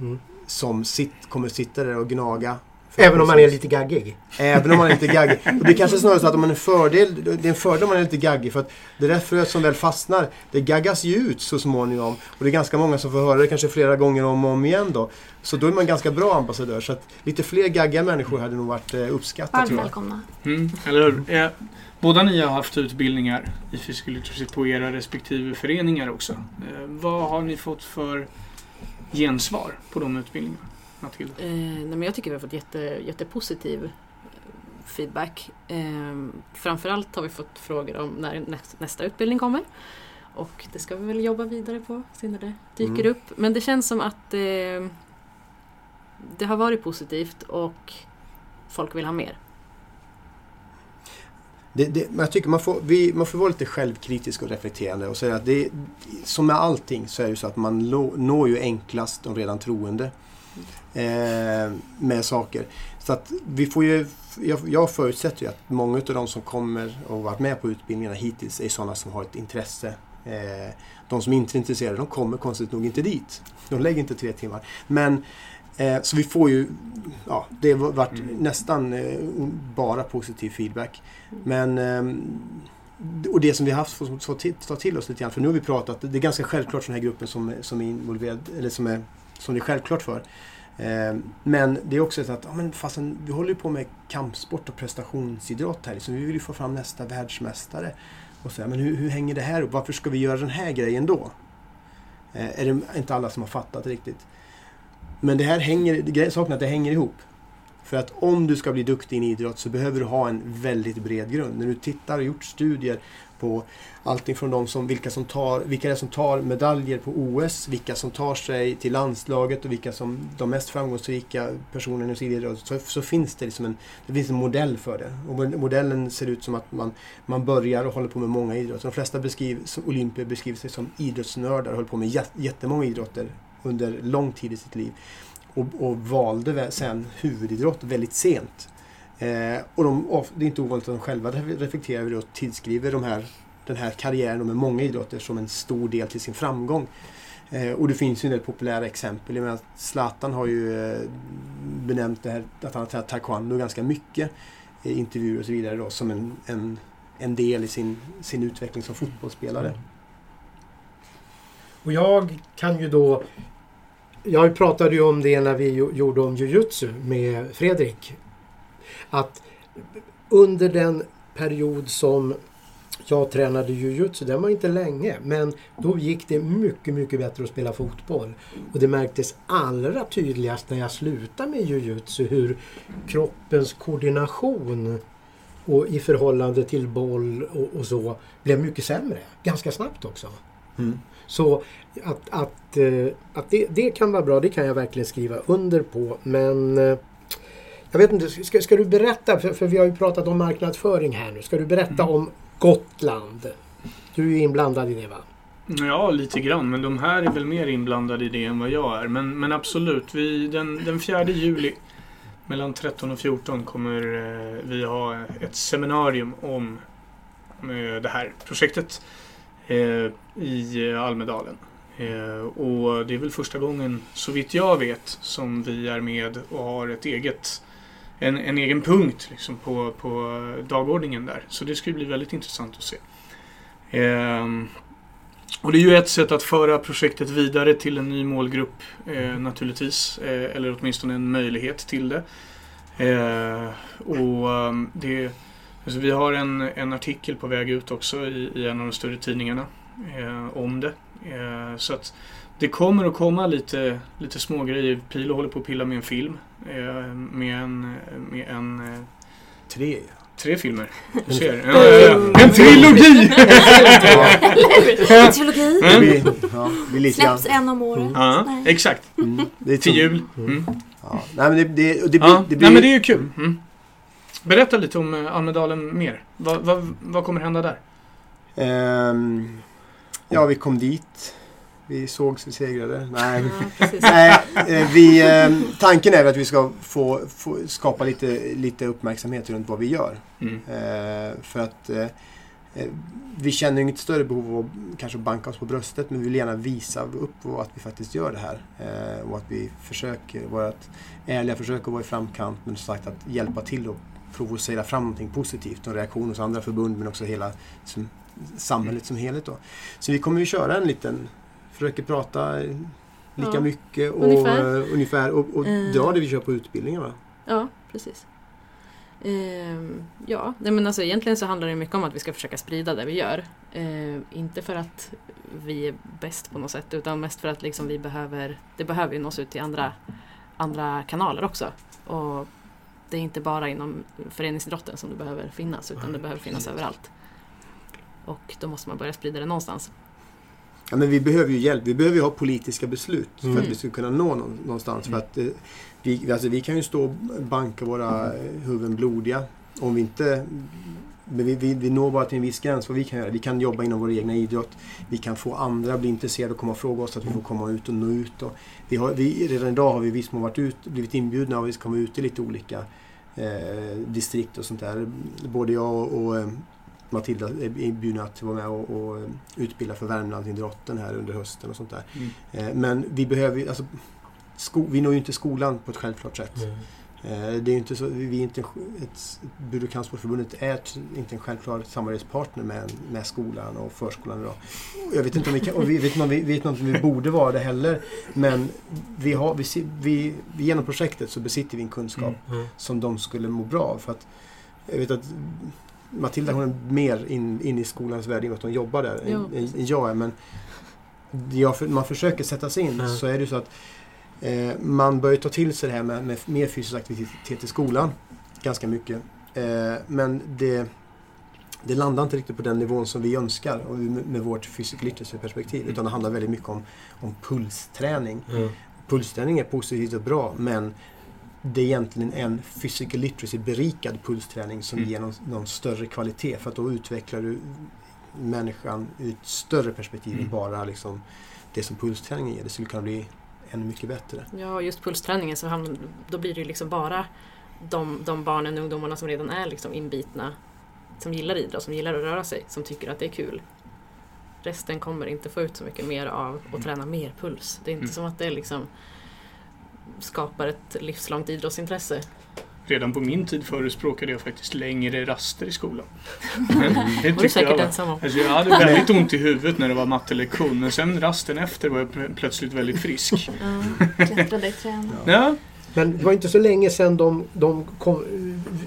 Speaker 5: Mm.
Speaker 1: som sitt, kommer sitta där och gnaga.
Speaker 5: Även om man är lite gaggig?
Speaker 1: Även om man är lite gaggig. Och det är kanske snarare så att om man är fördel, det är en fördel om man är lite gaggig för att det där fröet som väl fastnar, det gaggas ju ut så småningom. Och det är ganska många som får höra det kanske flera gånger om och om igen då. Så då är man ganska bra ambassadör. Så att lite fler gaggiga människor hade nog varit eh, uppskattat
Speaker 3: Varmt välkomna.
Speaker 2: Mm, eller hur? Eh, Båda ni har haft utbildningar i literacy på era respektive föreningar också. Eh, vad har ni fått för gensvar på de utbildningarna? Matilda?
Speaker 4: Eh, nej, men jag tycker vi har fått jätte, jättepositiv feedback. Eh, framförallt har vi fått frågor om när nästa, nästa utbildning kommer. Och det ska vi väl jobba vidare på sen när det dyker
Speaker 1: Mm.
Speaker 4: upp. Men det känns som att eh, det har varit positivt och folk vill ha mer.
Speaker 1: Det, det, men jag tycker man får, vi, man får vara lite självkritisk och reflekterande och säga att det, som med allting så är det ju så att man lo, når ju enklast de redan troende eh, med saker. Så att vi får ju, jag, jag förutsätter ju att många av de som kommer och varit med på utbildningarna hittills är sådana som har ett intresse. Eh, de som inte är intresserade, de kommer konstigt nog inte dit. De lägger inte tre timmar. Men Eh, så vi får ju, ja, det har varit
Speaker 2: Mm.
Speaker 1: nästan eh, bara positiv feedback. Men, ehm, och det som vi har haft får ta till, ta till oss lite grann, för nu har vi pratat, det är ganska självklart för den här gruppen som, som är involverad, eller som, är, som det är självklart för. Eh, men det är också så att, ja, men fastän, vi håller ju på med kampsport och prestationsidrott här, Liksom. vi vill ju få fram nästa världsmästare. Och så men hur, hur hänger det här ihop? Varför ska vi göra den här grejen då? Eh, är det inte alla som har fattat riktigt. Men det här hänger, saken är att det hänger ihop. För att om du ska bli duktig i en idrott så behöver du ha en väldigt bred grund. När du tittar och gjort studier på allting från de som, vilka, som tar, vilka det är som tar medaljer på OS, vilka som tar sig till landslaget och vilka som de mest framgångsrika personerna i idrott, så, så finns det liksom en, det finns en modell för det. Och modellen ser ut som att man, man börjar och håller på med många idrotter. De flesta beskriv, som olympier beskriver sig som idrottsnördar och håller på med jättemånga idrotter under lång tid i sitt liv. Och, och valde sen huvudidrott väldigt sent. Eh, och de, det är inte ovanligt att de själva reflekterar över det och tillskriver de här, den här karriären med många idrotter som en stor del till sin framgång. Eh, och det finns ju en del populära exempel. Jag menar, Zlatan har ju eh, benämnt det här att han har tränat taekwondo ganska mycket i intervjuer och så vidare då, som en, en, en del i sin, sin utveckling som fotbollsspelare. Mm.
Speaker 5: Och jag kan ju då... Jag pratade ju om det när vi gjorde om jujutsu med Fredrik. Att under den period som jag tränade jujutsu, den var inte länge, men då gick det mycket, mycket bättre att spela fotboll. Och det märktes allra tydligast när jag slutade med jujutsu hur kroppens koordination och i förhållande till boll och, och så blev mycket sämre. Ganska snabbt också.
Speaker 1: Mm.
Speaker 5: Så att, att, eh, att det, det kan vara bra, det kan jag verkligen skriva under på. Men eh, jag vet inte, ska, ska du berätta, för, för vi har ju pratat om marknadsföring här nu. Ska du berätta
Speaker 2: Mm.
Speaker 5: om Gotland? Du är inblandad i det va?
Speaker 2: Ja, lite grann. Men de här är väl mer inblandade i det än vad jag är. Men, men absolut, vi, den, den 4 juli mellan 13 och 14 kommer eh, vi ha ett seminarium om eh, det här projektet eh, i Almedalen. Och det är väl första gången, så vitt jag vet, som vi är med och har ett eget en, en egen punkt liksom, på, på dagordningen där. Så det ska bli väldigt intressant att se. Ehm, och det är ju ett sätt att föra projektet vidare till en ny målgrupp eh, naturligtvis. Eh, eller åtminstone en möjlighet till det. Eh, och ehm, det alltså vi har en, en artikel på väg ut också i, i en av de större tidningarna eh, om det. Eh, så att det kommer att komma lite, lite små grejer. Pilo håller på att pilla med en film. Eh, med en, med en eh,
Speaker 1: Tre.
Speaker 2: Tre filmer. (laughs) Du ser. Ja, ja, ja. En trilogi! (laughs)
Speaker 3: En trilogi.
Speaker 1: Blir, ja.
Speaker 3: Släpps en om året.
Speaker 2: Ja,
Speaker 3: Nej.
Speaker 2: exakt.
Speaker 1: Mm, det är
Speaker 2: Till jul. Mm.
Speaker 1: Ja. Nej, men det, det, blir,
Speaker 2: Ja.
Speaker 1: det blir,
Speaker 2: Nej, men det är ju kul. Mm. Berätta lite om eh, Almedalen mer. Vad, vad, vad kommer hända där?
Speaker 1: Ehm, ja, vi kom dit. Vi sågs, vi segrade. Nej,
Speaker 4: Ja. (laughs)
Speaker 1: Nej, eh, vi, eh, tanken är att vi ska få, få skapa lite, lite uppmärksamhet runt vad vi gör.
Speaker 2: Mm.
Speaker 1: Eh, för att vi känner inget större behov av att kanske banka oss på bröstet men vi vill gärna visa upp att vi faktiskt gör det här. Och att vi försöker, vårt ärliga försök att vara i framkant men som sagt att hjälpa till och provocera fram någonting positivt. En reaktion hos andra förbund men också hela som, samhället som helhet. Då. Så vi kommer ju köra en liten, försöker prata lika
Speaker 4: Ja,
Speaker 1: mycket och
Speaker 4: ungefär.
Speaker 1: eh, ungefär och, och
Speaker 4: Eh.
Speaker 1: dra det vi kör på utbildningen. Va?
Speaker 4: Ja, precis. Ehm, ja, nej, men alltså egentligen så handlar det mycket om att vi ska försöka sprida det vi gör. Ehm, inte för att vi är bäst på något sätt utan mest för att liksom vi behöver, det behöver ju nås ut till andra, andra kanaler också. Och det är inte bara inom föreningsidrotten som det behöver finnas utan det behöver finnas överallt. Och då måste man börja sprida det någonstans.
Speaker 1: Ja, men vi behöver ju hjälp. Vi behöver ju ha politiska beslut för
Speaker 5: Mm.
Speaker 1: att vi ska kunna nå någon- någonstans. För att, eh, vi, alltså, vi kan ju stå och banka våra eh, huvuden blodiga om vi inte... Men vi, vi, vi når bara till en viss gräns vad vi kan göra. Vi kan jobba inom vår egna idrott. Vi kan få andra att bli intresserade och komma och fråga oss att vi får komma ut och nå ut. Och vi har, vi, redan idag har vi viss mån varit ut, blivit inbjudna och vi ska komma ut i lite olika eh, distrikt och sånt där. Både jag och, och eh, Matilda är inbjudna att vara med och, och eh, utbilda för Värmlandsidrotten här under hösten och sånt där.
Speaker 2: Mm.
Speaker 1: Eh, Men vi behöver alltså, sko, vi når ju inte skolan på ett självklart sätt. Eh, Det är inte så, vi är inte, ett, Bud och kampsportförbundet är ett, inte en självklar samarbetspartner med, med skolan och förskolan idag. Jag vet inte om vi, kan, och vi vet om vi, vet om vi borde vara det heller. Men vi har, vi, vi, genom projektet så besitter vi en kunskap
Speaker 5: Mm.
Speaker 1: som de skulle må bra av. För att, jag vet att Matilda hon är mer in, in i skolans värld i och med att hon jobbar där
Speaker 4: Ja,
Speaker 1: än, än jag är. Men jag, man försöker sätta sig in
Speaker 5: Ja.
Speaker 1: så är det så att eh, man börjar ta till sig det här med, med mer fysisk aktivitet i skolan. Ganska mycket. Eh, men det, det landar inte riktigt på den nivån som vi önskar och med, med vårt literacy perspektiv. Utan det handlar väldigt mycket om, om pulsträning.
Speaker 5: Mm.
Speaker 1: Pulsträning är positivt och bra men det är egentligen en physical literacy berikad pulsträning som
Speaker 2: Mm.
Speaker 1: ger någon, någon större kvalitet för att då utvecklar du människan ur ett större perspektiv än
Speaker 5: Mm.
Speaker 1: bara liksom det som pulsträningen ger. Det skulle kunna bli ännu mycket bättre.
Speaker 4: Ja, just pulsträningen så hamn, då blir det ju liksom bara de, de barnen och ungdomarna som redan är liksom inbitna, som gillar idrott, som gillar att röra sig, som tycker att det är kul. Resten kommer inte få ut så mycket mer av att träna mer puls. Det är inte
Speaker 2: Mm.
Speaker 4: som att det liksom skapar ett livslångt idrottsintresse.
Speaker 2: Redan på min tid förespråkade jag faktiskt längre raster i skolan. (laughs) Det
Speaker 4: var du säkert
Speaker 2: jag var-
Speaker 4: ensam om.
Speaker 2: Alltså jag hade väldigt ont i huvudet när det var mattelektion men sen rasten efter var jag pl- plötsligt väldigt frisk.
Speaker 3: Ja, klättrade i träning.
Speaker 2: Ja,
Speaker 5: Men det var inte så länge sedan de, de kom,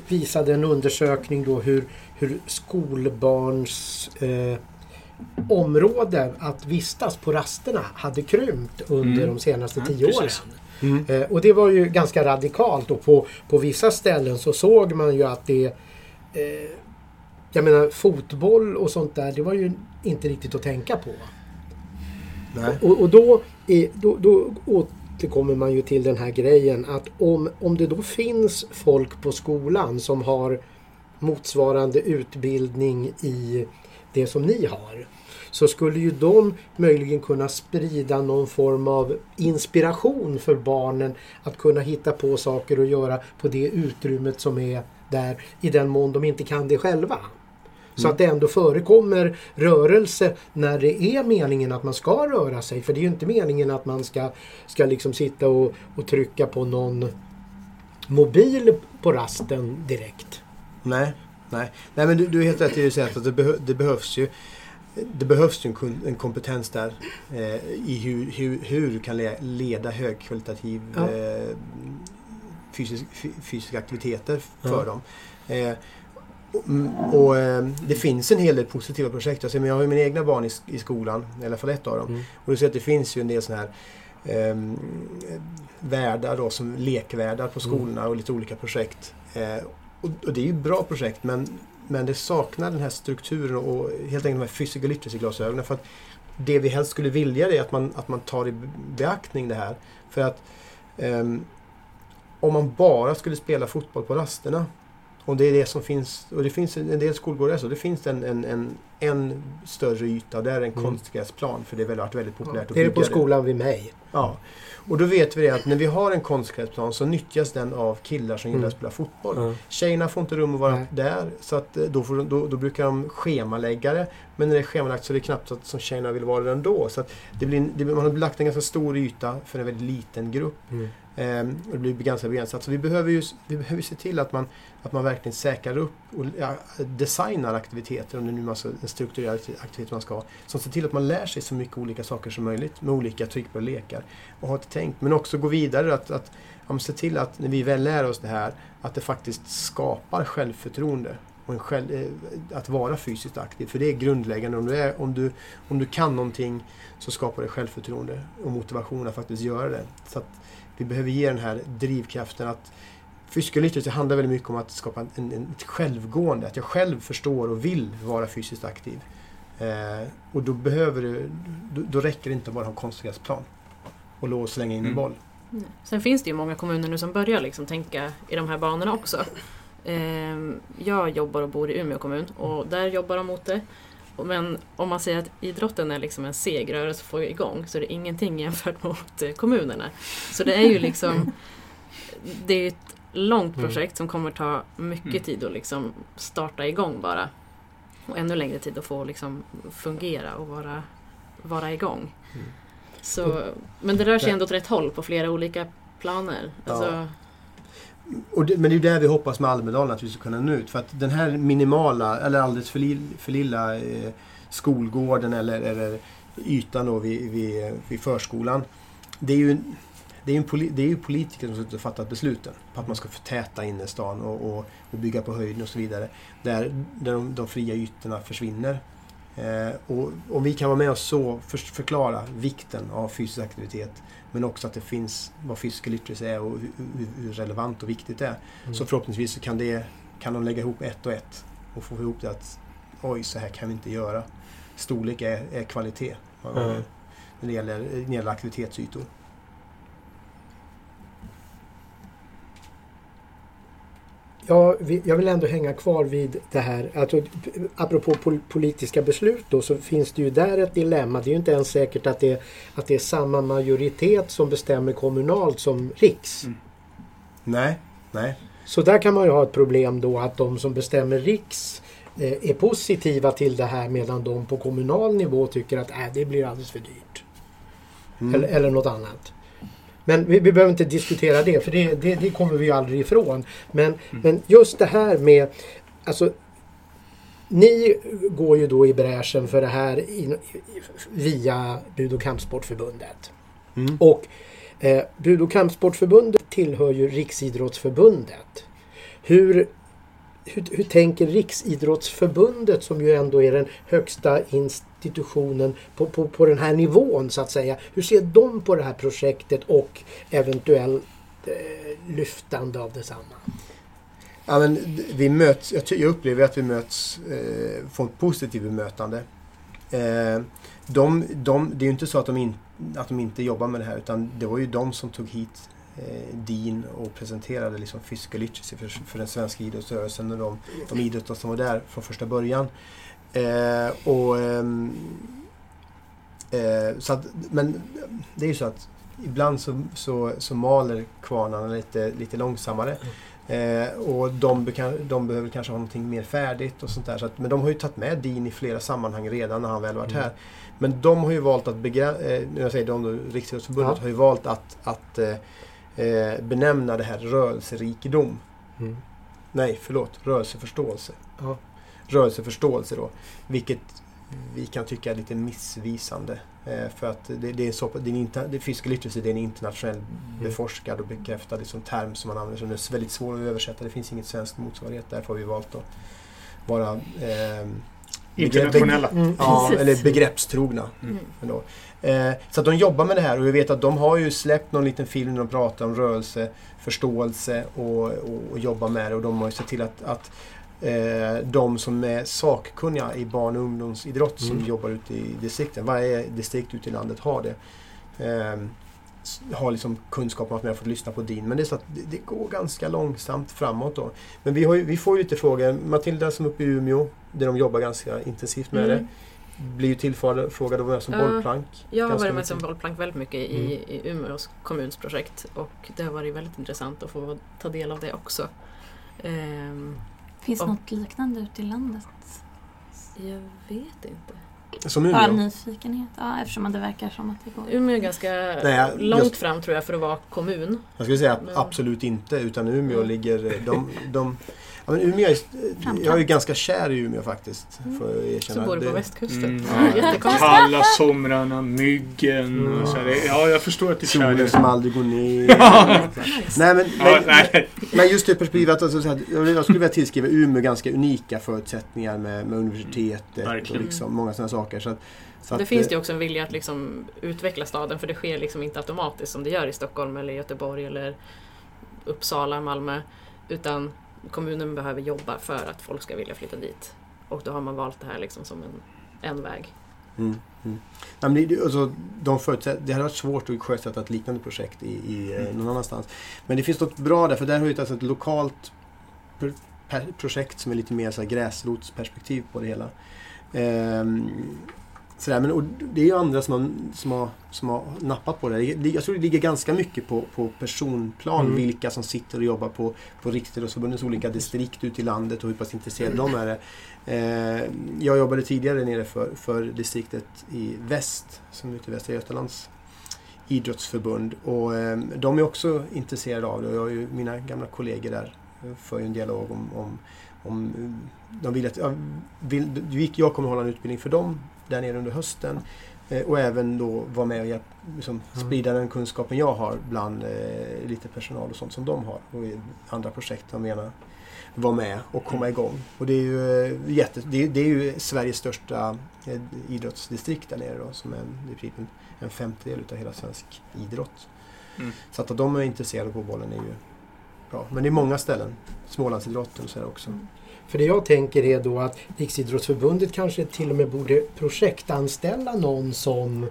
Speaker 5: visade en undersökning då hur, hur skolbarns eh, område att vistas på rasterna hade krympt under
Speaker 2: Mm.
Speaker 5: de senaste
Speaker 2: Ja,
Speaker 5: tio
Speaker 2: precis.
Speaker 5: åren. Eh, och det var ju ganska radikalt och på, på vissa ställen så såg man ju att det eh, jag menar fotboll och sånt där, det var ju inte riktigt att tänka på.
Speaker 1: Nej.
Speaker 5: Och, och då, är, då, då återkommer man ju till den här grejen att om, om det då finns folk på skolan som har motsvarande utbildning i det som ni har så skulle ju de möjligen kunna sprida någon form av inspiration för barnen att kunna hitta på saker och göra på det utrymmet som är där i den mån de inte kan det själva. Så att det ändå förekommer rörelse när det är meningen att man ska röra sig. För det är ju inte meningen att man ska, ska liksom sitta och, och trycka på någon mobil på rasten direkt.
Speaker 1: Nej, nej. nej men du, du är helt rätt i att det, behö, det behövs ju det behövs ju en, kompetens där eh, i hur, hur, hur du kan le- leda högkvalitativ
Speaker 5: Ja.
Speaker 1: eh, fysisk, fy- fysiska aktiviteter för
Speaker 5: Ja.
Speaker 1: dem. Eh, och, mm, och eh, det finns en hel del positiva projekt. Alltså, men jag har ju mina egna barn i, i skolan, i alla fall ett av dem.
Speaker 5: Mm.
Speaker 1: Och du ser att det finns ju en del sådana här eh, värdar då, som lekvärdar på
Speaker 5: Mm.
Speaker 1: skolorna och lite olika projekt. Eh, och, och det är ju bra projekt men, men det saknar den här strukturen och helt enkelt de här physical literacy-glasögonen. För att det vi helst skulle vilja är att man, att man tar i beaktning det här. För att um, om man bara skulle spela fotboll på rasterna och det är det som finns, och det finns en del skolgårdar så, det finns en, en, en, en större yta och där är en
Speaker 5: Mm.
Speaker 1: konstgräsplan för det har väl varit väldigt populärt att
Speaker 5: Det är det
Speaker 1: bygga
Speaker 5: på skolan vid mig.
Speaker 1: Ja. Och då vet vi det att när vi har en konstgräsplan så nyttjas den av killar som gillar
Speaker 5: Mm.
Speaker 1: att spela fotboll.
Speaker 5: Ja.
Speaker 1: Tjejerna får inte rum att vara
Speaker 5: Nej.
Speaker 1: där så att eh, då, får, då, då brukar de schemalägga det. Men när det är schemalagt så är det knappt så att som tjejerna vill vara där ändå. Så att det blir, det, man har lagt en ganska stor yta för en väldigt liten grupp.
Speaker 5: Mm.
Speaker 1: Ehm, och det blir ganska begränsat. Så vi behöver ju vi behöver se till att man, att man verkligen säkrar upp och ja, designar aktiviteter, om det nu är alltså en strukturerad aktivitet man ska ha, som ser till att man lär sig så mycket olika saker som möjligt med olika typer av lekar. Och ha ett tänk, men också gå vidare att, att ja, se till att när vi väl lär oss det här, att det faktiskt skapar självförtroende. Och en själv, eh, att vara fysiskt aktiv, för det är grundläggande. Om du, är, om, du, om du kan någonting så skapar det självförtroende och motivation att faktiskt göra det. Så att vi behöver ge den här drivkraften att Physical literacy handlar väldigt mycket om att skapa en, en, ett självgående, att jag själv förstår och vill vara fysiskt aktiv. Eh, och då behöver du, då, då räcker det inte att bara ha en konstgräsplan och låt slänga in en
Speaker 2: Mm.
Speaker 1: boll.
Speaker 4: Nej. Sen finns det ju många kommuner nu som börjar liksom tänka i de här banorna också. Ehm, Jag jobbar och bor i Umeå kommun och där jobbar de mot det. Men om man säger att idrotten är liksom en seg rörelse att få igång så är det ingenting jämfört (laughs) mot eh, kommunerna. Så det är ju liksom Det är ett långt
Speaker 5: Mm.
Speaker 4: projekt som kommer ta mycket
Speaker 2: Mm.
Speaker 4: tid att liksom starta igång bara. Och ännu längre tid att få liksom fungera och vara, vara igång.
Speaker 1: Mm.
Speaker 4: Så, men det rör sig ändå åt rätt håll på flera olika planer. Alltså,
Speaker 1: Ja. Och det, men det är där vi hoppas med Almedalen att vi ska kunna nå ut. För att den här minimala, eller alldeles för, li, för lilla eh, skolgården eller, eller ytan då vid, vid, vid förskolan. Det är ju, det är, en det är ju politiker som har fattat besluten på att man ska förtäta innerstan och, och, och bygga på höjden och så vidare. Där, där de, de fria ytorna försvinner. Eh, och om vi kan vara med och så för, förklara vikten av fysisk aktivitet men också att det finns vad physical literacy är och hur, hur, relevant och viktigt det är.
Speaker 5: Mm.
Speaker 1: Så förhoppningsvis så kan, det, kan de lägga ihop ett och ett och få ihop det att oj, så här kan vi inte göra. Storlek är, är kvalitet gånger när det gäller, när det gäller aktivitetsytor.
Speaker 5: Ja, jag vill ändå hänga kvar vid det här. Alltså, apropå pol politiska beslut då så finns det ju där ett dilemma. Det är ju inte ens säkert att det, att det är samma majoritet som bestämmer kommunalt som riks.
Speaker 2: Mm.
Speaker 1: Nej, nej.
Speaker 5: Så där kan man ju ha ett problem då att de som bestämmer riks eh, är positiva till det här medan de på kommunal nivå tycker att äh, det blir alldeles för dyrt.
Speaker 1: Mm.
Speaker 5: Eller, eller något annat. Men vi, vi behöver inte diskutera det för det, det, det kommer vi ju aldrig ifrån. Men, men just det här med alltså, ni går ju då i bräschen för det här i, via Bud och kampsportförbundet.
Speaker 1: Mm.
Speaker 5: Och eh, Bud och kampsportförbundet tillhör ju Riksidrottsförbundet. Hur, hur, hur tänker Riksidrottsförbundet som ju ändå är den högsta institutionen på, på, på den här nivån så att säga. Hur ser de på det här projektet och eventuellt eh, lyftande av detsamma?
Speaker 1: Ja, men vi möts, jag, jag upplever att vi möts, eh, får ett positivt bemötande. Eh, de, de, det är ju inte så att de, in, att de inte jobbar med det här utan det var ju de som tog hit eh, Dean och presenterade liksom physical literacy för, för den svenska idrottsrörelsen och de, de idrottare som var där från första början. Eh, och, ehm, eh, så att, men det är ju så att ibland så, så, så maler kvarnarna lite, lite långsammare. Eh, och de, de behöver kanske ha någonting mer färdigt och sånt där. Så att, men de har ju tagit med Dean i flera sammanhang redan när han väl varit
Speaker 5: Mm.
Speaker 1: här. Men de har ju valt att begränsa, eh, jag säger de då, Riksidrottsförbundet
Speaker 5: Ja.
Speaker 1: har ju valt att, att eh, eh, benämna det här rörelserikedom.
Speaker 5: Mm.
Speaker 1: Nej, förlåt, rörelseförståelse.
Speaker 5: Ja.
Speaker 1: Rörelseförståelse då. Vilket vi kan tycka är lite missvisande. Eh, för att det, det är så, det är en inter, det, physical literacy det är en internationell beforskad och bekräftad liksom, term som man använder. Så den är väldigt svår att översätta. Det finns inget svenskt motsvarighet. Därför har vi valt att vara eh,
Speaker 2: Internationella.
Speaker 5: Mm.
Speaker 1: Ja,
Speaker 4: Precis.
Speaker 1: eller begreppstrogna.
Speaker 2: Mm.
Speaker 1: Ändå. Eh, så att de jobbar med det här och vi vet att de har ju släppt någon liten film där de pratar om rörelse, förståelse och, och, och jobbar med det och de har ju sett till att, att de som är sakkunniga i barn och ungdomsidrott som
Speaker 5: Mm.
Speaker 1: jobbar ute i distrikten, varje distrikt ute i landet har det. Eh, har liksom kunskap om att man har fått lyssna på DIN. Men det är så att det, det går ganska långsamt framåt då. Men vi, har ju, vi får ju lite frågor. Matilda som är uppe i Umeå, där de jobbar ganska intensivt med det.
Speaker 4: Mm.
Speaker 1: Blir ju tillfrågad att vara med som
Speaker 4: Ja.
Speaker 1: bollplank.
Speaker 4: Jag har varit med som bollplank väldigt mycket i, i Umeås kommuns projekt och det har varit väldigt intressant att få ta del av det också. Ehm,
Speaker 3: Finns
Speaker 4: Och-
Speaker 3: något liknande ute i landet?
Speaker 4: jag vet inte.
Speaker 1: Som
Speaker 3: Bara
Speaker 1: Umeå.
Speaker 3: nyfikenhet. Ja, eftersom det verkar som att det går.
Speaker 4: Umeå är ganska
Speaker 1: Nej,
Speaker 4: långt
Speaker 1: just-
Speaker 4: fram tror jag för att vara kommun.
Speaker 1: Jag skulle säga att
Speaker 4: Men-
Speaker 1: absolut inte. Utan Umeå
Speaker 4: Mm.
Speaker 1: ligger... De, de, ja, men Umeå är, jag är ganska kär i Umeå faktiskt. Får jag
Speaker 4: Så bor du på
Speaker 1: Det-
Speaker 4: västkusten.
Speaker 2: Mm. (laughs)
Speaker 4: Ja.
Speaker 2: Kalla somrarna, myggen och så här. Det- Ja, jag förstår att du är
Speaker 1: Solen
Speaker 2: det.
Speaker 1: som aldrig går ner. (laughs) Nej, men,
Speaker 2: Ja,
Speaker 1: men,
Speaker 2: nej.
Speaker 1: men just det perspektivet. Alltså, så här, jag skulle vilja tillskriva Umeå ganska unika förutsättningar med, med universitetet och
Speaker 2: Verkligen.
Speaker 1: liksom, många sådana saker. Så att, så
Speaker 4: det
Speaker 1: att,
Speaker 4: finns ju också en vilja att liksom utveckla staden för det sker liksom inte automatiskt som det gör i Stockholm eller Göteborg eller Uppsala, Malmö. Utan kommunen behöver jobba för att folk ska vilja flytta dit. Och då har man valt det här liksom som en, en väg.
Speaker 1: Mm, mm. Ja, men det, alltså, de det hade varit svårt att sjösätta ett liknande projekt i, i eh,
Speaker 2: Mm.
Speaker 1: någon annanstans. Men det finns något bra där, för där har vi alltså ett lokalt per, projekt som är lite mer så här, gräsrotsperspektiv på det hela. Ehm, sådär, men, och det är ju andra som har, som har, som har nappat på det. Jag tror det ligger ganska mycket på, på personplan,
Speaker 5: Mm.
Speaker 1: vilka som sitter och jobbar på, på Riksidrottsförbundets olika distrikt ute i landet och hur pass intresserade de är. Eh, jag jobbade tidigare nere för, för distriktet i väst, som heter Västra Götalands idrottsförbund. Och eh, de är också intresserade av det och jag har ju mina gamla kollegor där för en dialog om, om, om de vill att, ja, vill, jag kommer hålla en utbildning för dem där nere under hösten. Eh, och även då vara med och hjälp, liksom,
Speaker 5: Mm.
Speaker 1: sprida den kunskapen jag har bland eh, lite personal och sånt som de har. Och i andra projekt de menar vara med och komma igång. Och det är ju, eh, jätte, det är, det är ju Sveriges största eh, idrottsdistrikt där nere då, som är en, i princip en, en femtedel utav hela svensk idrott.
Speaker 2: Mm.
Speaker 1: Så att, att de är intresserade på bollen är ju bra. Men det är många ställen. Smålandsidrotten så också.
Speaker 5: För det jag tänker är då att Riksidrottsförbundet kanske till och med borde projektanställa någon som,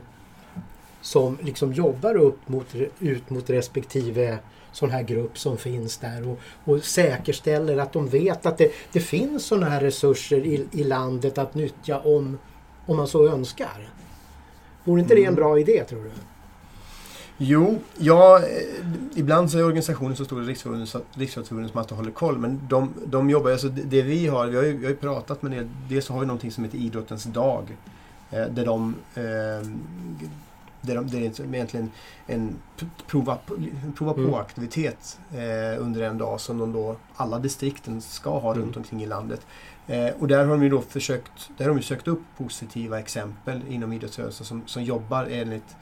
Speaker 5: som liksom jobbar upp mot, ut mot respektive sån här grupp som finns där och, och säkerställer att de vet att det, det finns såna här resurser i, i landet att nyttja om, om man så önskar. Vore inte det en
Speaker 1: Mm.
Speaker 5: bra idé tror du?
Speaker 1: Jo, ja, eh, ibland så är organisationen så stor i att Riksidrottsförbundet som alltid håller koll. Men de, de jobbar, alltså det, vi har, vi har ju, vi har ju pratat med det. Dels så har vi någonting som heter Idrottens dag. Eh, där de, eh, där de, det är egentligen en prova, prova
Speaker 5: Mm.
Speaker 1: på-aktivitet eh, under en dag som de då, alla distrikten ska ha
Speaker 5: Mm.
Speaker 1: runt omkring i landet. Eh, och där har de ju då försökt, där har de ju sökt upp positiva exempel inom idrottsrörelsen som, som jobbar enligt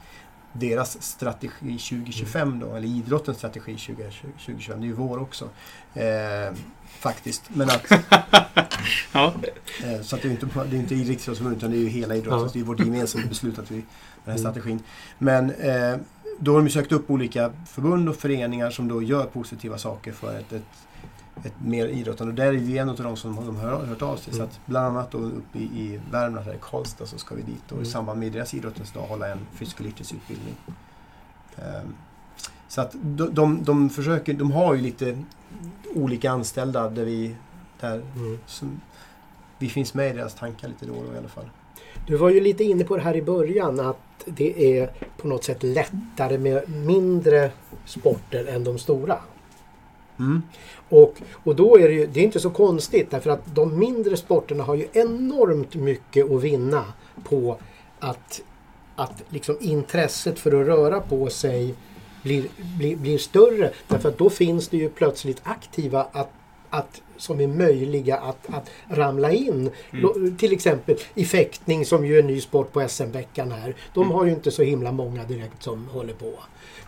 Speaker 1: deras strategi 2025 då, eller idrottens strategi 20, 2025. Det är ju vår också. Eh, faktiskt. Men att, (laughs)
Speaker 2: Ja.
Speaker 1: eh, så att det är inte, det är inte Riksidrottsförbundet utan det är ju hela idrotten.
Speaker 5: Ja.
Speaker 1: Så det är vårt gemensamma (laughs) beslut att vi den här
Speaker 5: Mm.
Speaker 1: strategin. Men eh, då har de sökt upp olika förbund och föreningar som då gör positiva saker för ett, ett ett mer idrottande. Och där är vi en av de som har de hör, hört av sig.
Speaker 5: Mm.
Speaker 1: Så att bland annat då uppe i, i Värmland, här i Karlstad, så ska vi dit och
Speaker 5: Mm.
Speaker 1: i samband med deras idrottens dag hålla en physical literacy-utbildning. Ehm, så att de, de, de försöker, de har ju lite olika anställda där vi, där,
Speaker 5: Mm.
Speaker 1: som, vi finns med i deras tankar lite då och då i alla fall.
Speaker 5: Du var ju lite inne på det här i början att det är på något sätt lättare med mindre sporter än de stora.
Speaker 1: Mm.
Speaker 5: Och, och då är det ju det är inte så konstigt därför att de mindre sporterna har ju enormt mycket att vinna på att, att liksom intresset för att röra på sig blir, blir, blir större. Därför att då finns det ju plötsligt aktiva att, att, som är möjliga att, att ramla in. Då- Till exempel i fäktning som ju är en ny sport på SM-veckan här. De har ju inte så himla många direkt som håller på.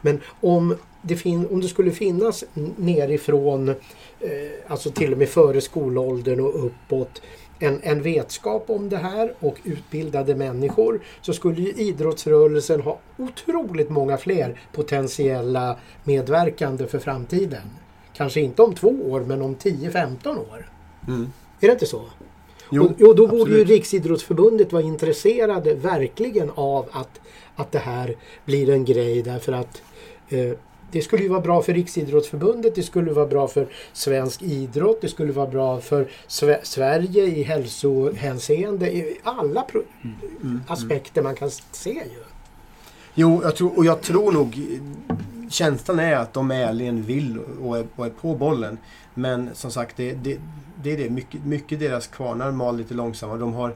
Speaker 5: Men om det, fin- om det skulle finnas nerifrån, eh, alltså till och med före skolåldern och uppåt, en, en vetskap om det här och utbildade människor så skulle ju idrottsrörelsen ha otroligt många fler potentiella medverkande för framtiden. Kanske inte om två år men om 10-15 år.
Speaker 1: Mm.
Speaker 5: Är det inte så?
Speaker 1: Jo,
Speaker 5: och, och då borde ju. Riksidrottsförbundet vara intresserade verkligen av att, att det här blir en grej därför att eh, det skulle ju vara bra för Riksidrottsförbundet, det skulle vara bra för svensk idrott, det skulle vara bra för Sve- Sverige i hälsohänseende, i alla pro-
Speaker 1: Mm.
Speaker 5: aspekter man kan se ju.
Speaker 1: Jo, jag tror, och jag tror nog känslan är att de ärligen vill och är, och är på bollen. Men som sagt, det, det, det är det. Mycket, mycket deras kvarnar mal lite långsammare. De har,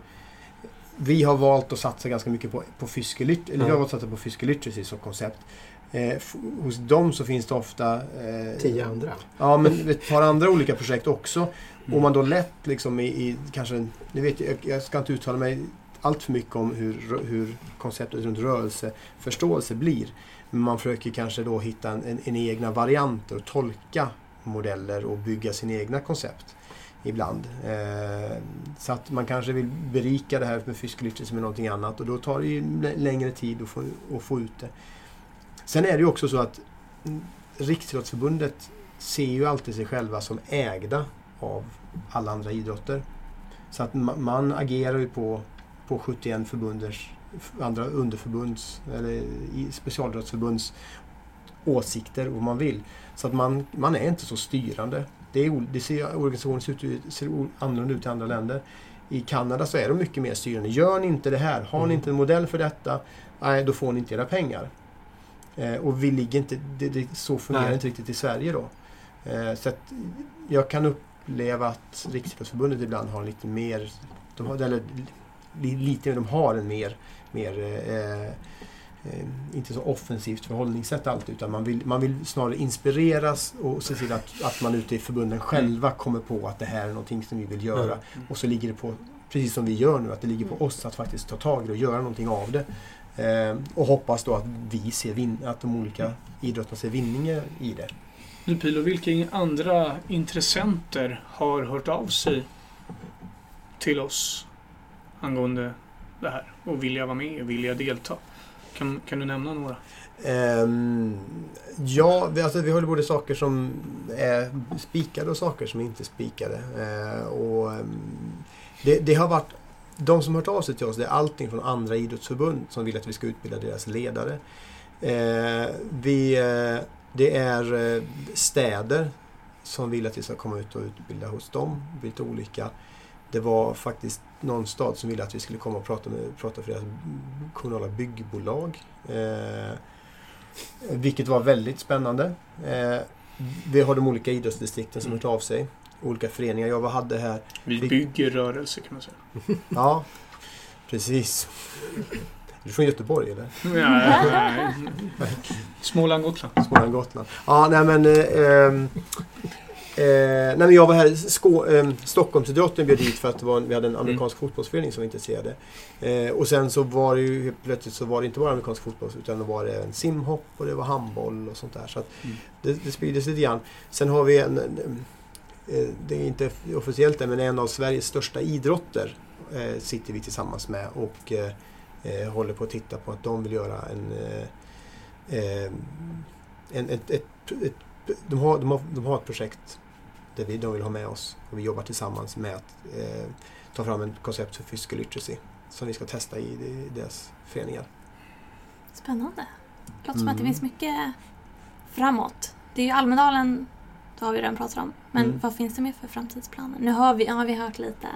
Speaker 1: vi har valt att satsa ganska mycket på, på lit- eller jag har valt att satsa på literacy som koncept. Eh, hos dem så finns det ofta eh,
Speaker 5: Tio andra.
Speaker 1: Ja, men ett par andra olika projekt också. Och man då lätt liksom i, i kanske, nu vet jag, jag ska inte uttala mig allt för mycket om hur, hur konceptet runt rörelseförståelse blir. Men man försöker kanske då hitta en, en, en egna varianter och tolka modeller och bygga sina egna koncept ibland. Eh, så att man kanske vill berika det här med fysisk med någonting annat och då tar det ju längre tid att få, att få ut det. Sen är det ju också så att Riksidrottsförbundet ser ju alltid sig själva som ägda av alla andra idrotter. Så att man, man agerar ju på, på 71 förbunders, andra underförbunds eller specialidrottsförbunds åsikter och vad man vill. Så att man, man är inte så styrande. Det, är, det ser, organisationen ser, ut, ser annorlunda ut i andra länder. I Kanada så är de mycket mer styrande. Gör ni inte det här, har ni
Speaker 5: Mm.
Speaker 1: inte en modell för detta, nej då får ni inte era pengar. Eh, och vi ligger inte, det, det, så fungerar
Speaker 5: Nej.
Speaker 1: inte riktigt i Sverige då. Eh, så att jag kan uppleva att Riksidrottsförbundet ibland har lite mer, de har, eller lite, de har en mer, mer eh, eh, inte så offensivt förhållningssätt alltid utan man vill, man vill snarare inspireras och se till att, att man ute i förbunden själva kommer på att det här är någonting som vi vill göra.
Speaker 5: Mm.
Speaker 1: Och så ligger det på, precis som vi gör nu, att det ligger på oss att faktiskt ta tag i det och göra någonting av det. Eh, och hoppas då att vi ser vin- att de olika idrotterna ser vinningar i det.
Speaker 2: Nu Pilo, vilka andra intressenter har hört av sig till oss angående det här och vilja vara med och vilja delta? Kan, kan du nämna några?
Speaker 1: Um, ja, vi, alltså, vi har både saker som är spikade och saker som inte är spikade. Uh, och, um, det, det har varit de som har hört av sig till oss, det är allting från andra idrottsförbund som vill att vi ska utbilda deras ledare. Uh, vi, uh, det är städer som vill att vi ska komma ut och utbilda hos dem, lite olika. Det var faktiskt någon stad som ville att vi skulle komma och prata, med, prata för deras kommunala byggbolag. Eh, vilket var väldigt spännande. Eh, vi har de olika idrottsdistrikten som har hört av sig. Olika föreningar. Jag var- hade här
Speaker 2: Vi bygger rörelse kan man säga. (laughs)
Speaker 1: Ja, precis. Du är från Göteborg eller?
Speaker 2: Nej, nej. (laughs) Småland, Gotland.
Speaker 1: Småland, Gotland. Ja, nej men... Eh, ehm, eh, nej, jag var här, Skå, eh, Stockholmsidrotten bjöd dit för att en- vi hade en amerikansk fotbollsförening som var intresserade. Eh, och sen så var det ju plötsligt så var det inte bara amerikansk fotboll utan det var det en simhopp och det var handboll och sånt där. Så
Speaker 2: Mm.
Speaker 1: det, det sprider sig lite grann. Sen har vi en, en eh, det är inte officiellt än, men en av Sveriges största idrotter eh, sitter vi tillsammans med och eh, eh, håller på att titta på att de vill göra en... Eh, eh, en ett, ett, ett, de, har, de, har, de har ett projekt där vi, de vill ha med oss. Och vi jobbar tillsammans med att eh, ta fram en koncept för physical literacy som vi ska testa i, i deras föreningar.
Speaker 3: Spännande. Det låter som att det
Speaker 1: Mm.
Speaker 3: finns mycket framåt. Det är ju Almedalen, det har vi redan pratat om. Men
Speaker 1: Mm.
Speaker 3: vad finns det mer för framtidsplaner? Nu har vi, har vi hört lite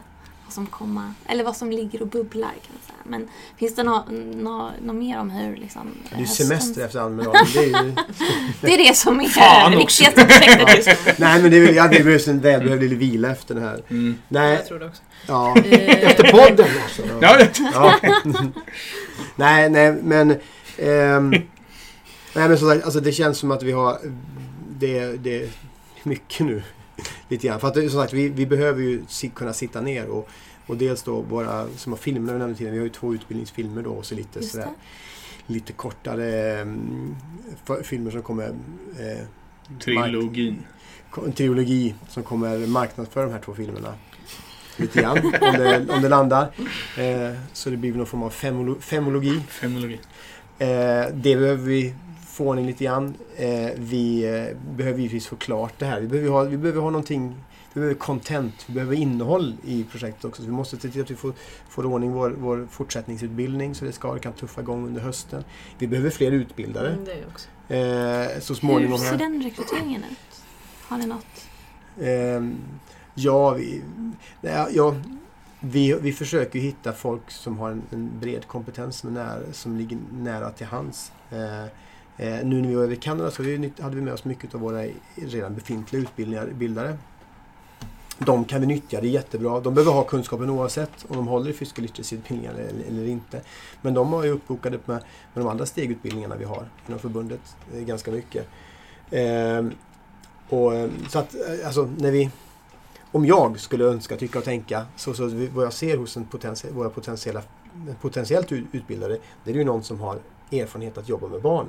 Speaker 3: som komma, eller vad som ligger och bubblar kan man säga. Men finns det något nå, nå mer om hur liksom...
Speaker 1: Det är ju semester efter Almedalen. Det är ju, (laughs)
Speaker 3: Det är det som är
Speaker 2: Fan
Speaker 3: det
Speaker 2: också.
Speaker 3: viktigaste projektet just nu.
Speaker 1: nej men det, är väl- ja, det behövs en välbehövlig vila efter den här.
Speaker 2: Mm.
Speaker 1: Nej,
Speaker 4: Jag tror det också.
Speaker 1: ja.
Speaker 4: Eh,
Speaker 5: Efter podden alltså.
Speaker 2: Ja, det-
Speaker 1: Ja. (laughs) nej, nej, men... ehm, nej, men som sagt, alltså det känns som att vi har... Det, det är mycket nu. Lite grann. För att som sagt, vi, vi behöver ju kunna sitta ner och, och dels då våra som har filmer vi nämnde tidigare. Vi har ju två utbildningsfilmer då och så lite sådär, lite kortare um, filmer som kommer... Eh,
Speaker 2: Trilogin.
Speaker 1: en trilogi som kommer marknadsföra de här två filmerna. Lite grann, om det, om det landar. Eh, så det blir någon form av femolo, femologi.
Speaker 2: Femologi.
Speaker 1: Eh, det behöver vi få ordning lite grann. Eh, vi eh, behöver givetvis få klart det här. Vi behöver ha, vi behöver ha någonting, vi behöver content, vi behöver innehåll i projektet också. Så vi måste se till att vi får, får ordning vår, vår fortsättningsutbildning så det ska, det kan tuffa igång under hösten. Vi behöver fler utbildare.
Speaker 4: mm, det är också.
Speaker 1: Eh, så
Speaker 3: Hur
Speaker 1: småningom
Speaker 3: ser
Speaker 1: här.
Speaker 3: den rekryteringen ut? Har ni något?
Speaker 1: Ehm, ja, vi, nej, ja vi, vi försöker hitta folk som har en, en bred kompetens som, är nära, som ligger nära till hands. Eh, eh, nu när vi var över i Kanada så vi, hade vi med oss mycket av våra redan befintliga utbildare. De kan vi nyttja, det är jättebra. De behöver ha kunskapen oavsett om de håller i physical literacy-utbildningar eller, eller inte. Men de har ju uppbokade med, med de andra stegutbildningarna vi har inom förbundet eh, ganska mycket. Ehm, eh, och, så att, eh, alltså, när vi, om jag skulle önska, tycka och tänka, så, så vad jag ser hos en potentie, våra potentiella, potentiellt utbildade, det är ju någon som har erfarenhet att jobba med barn.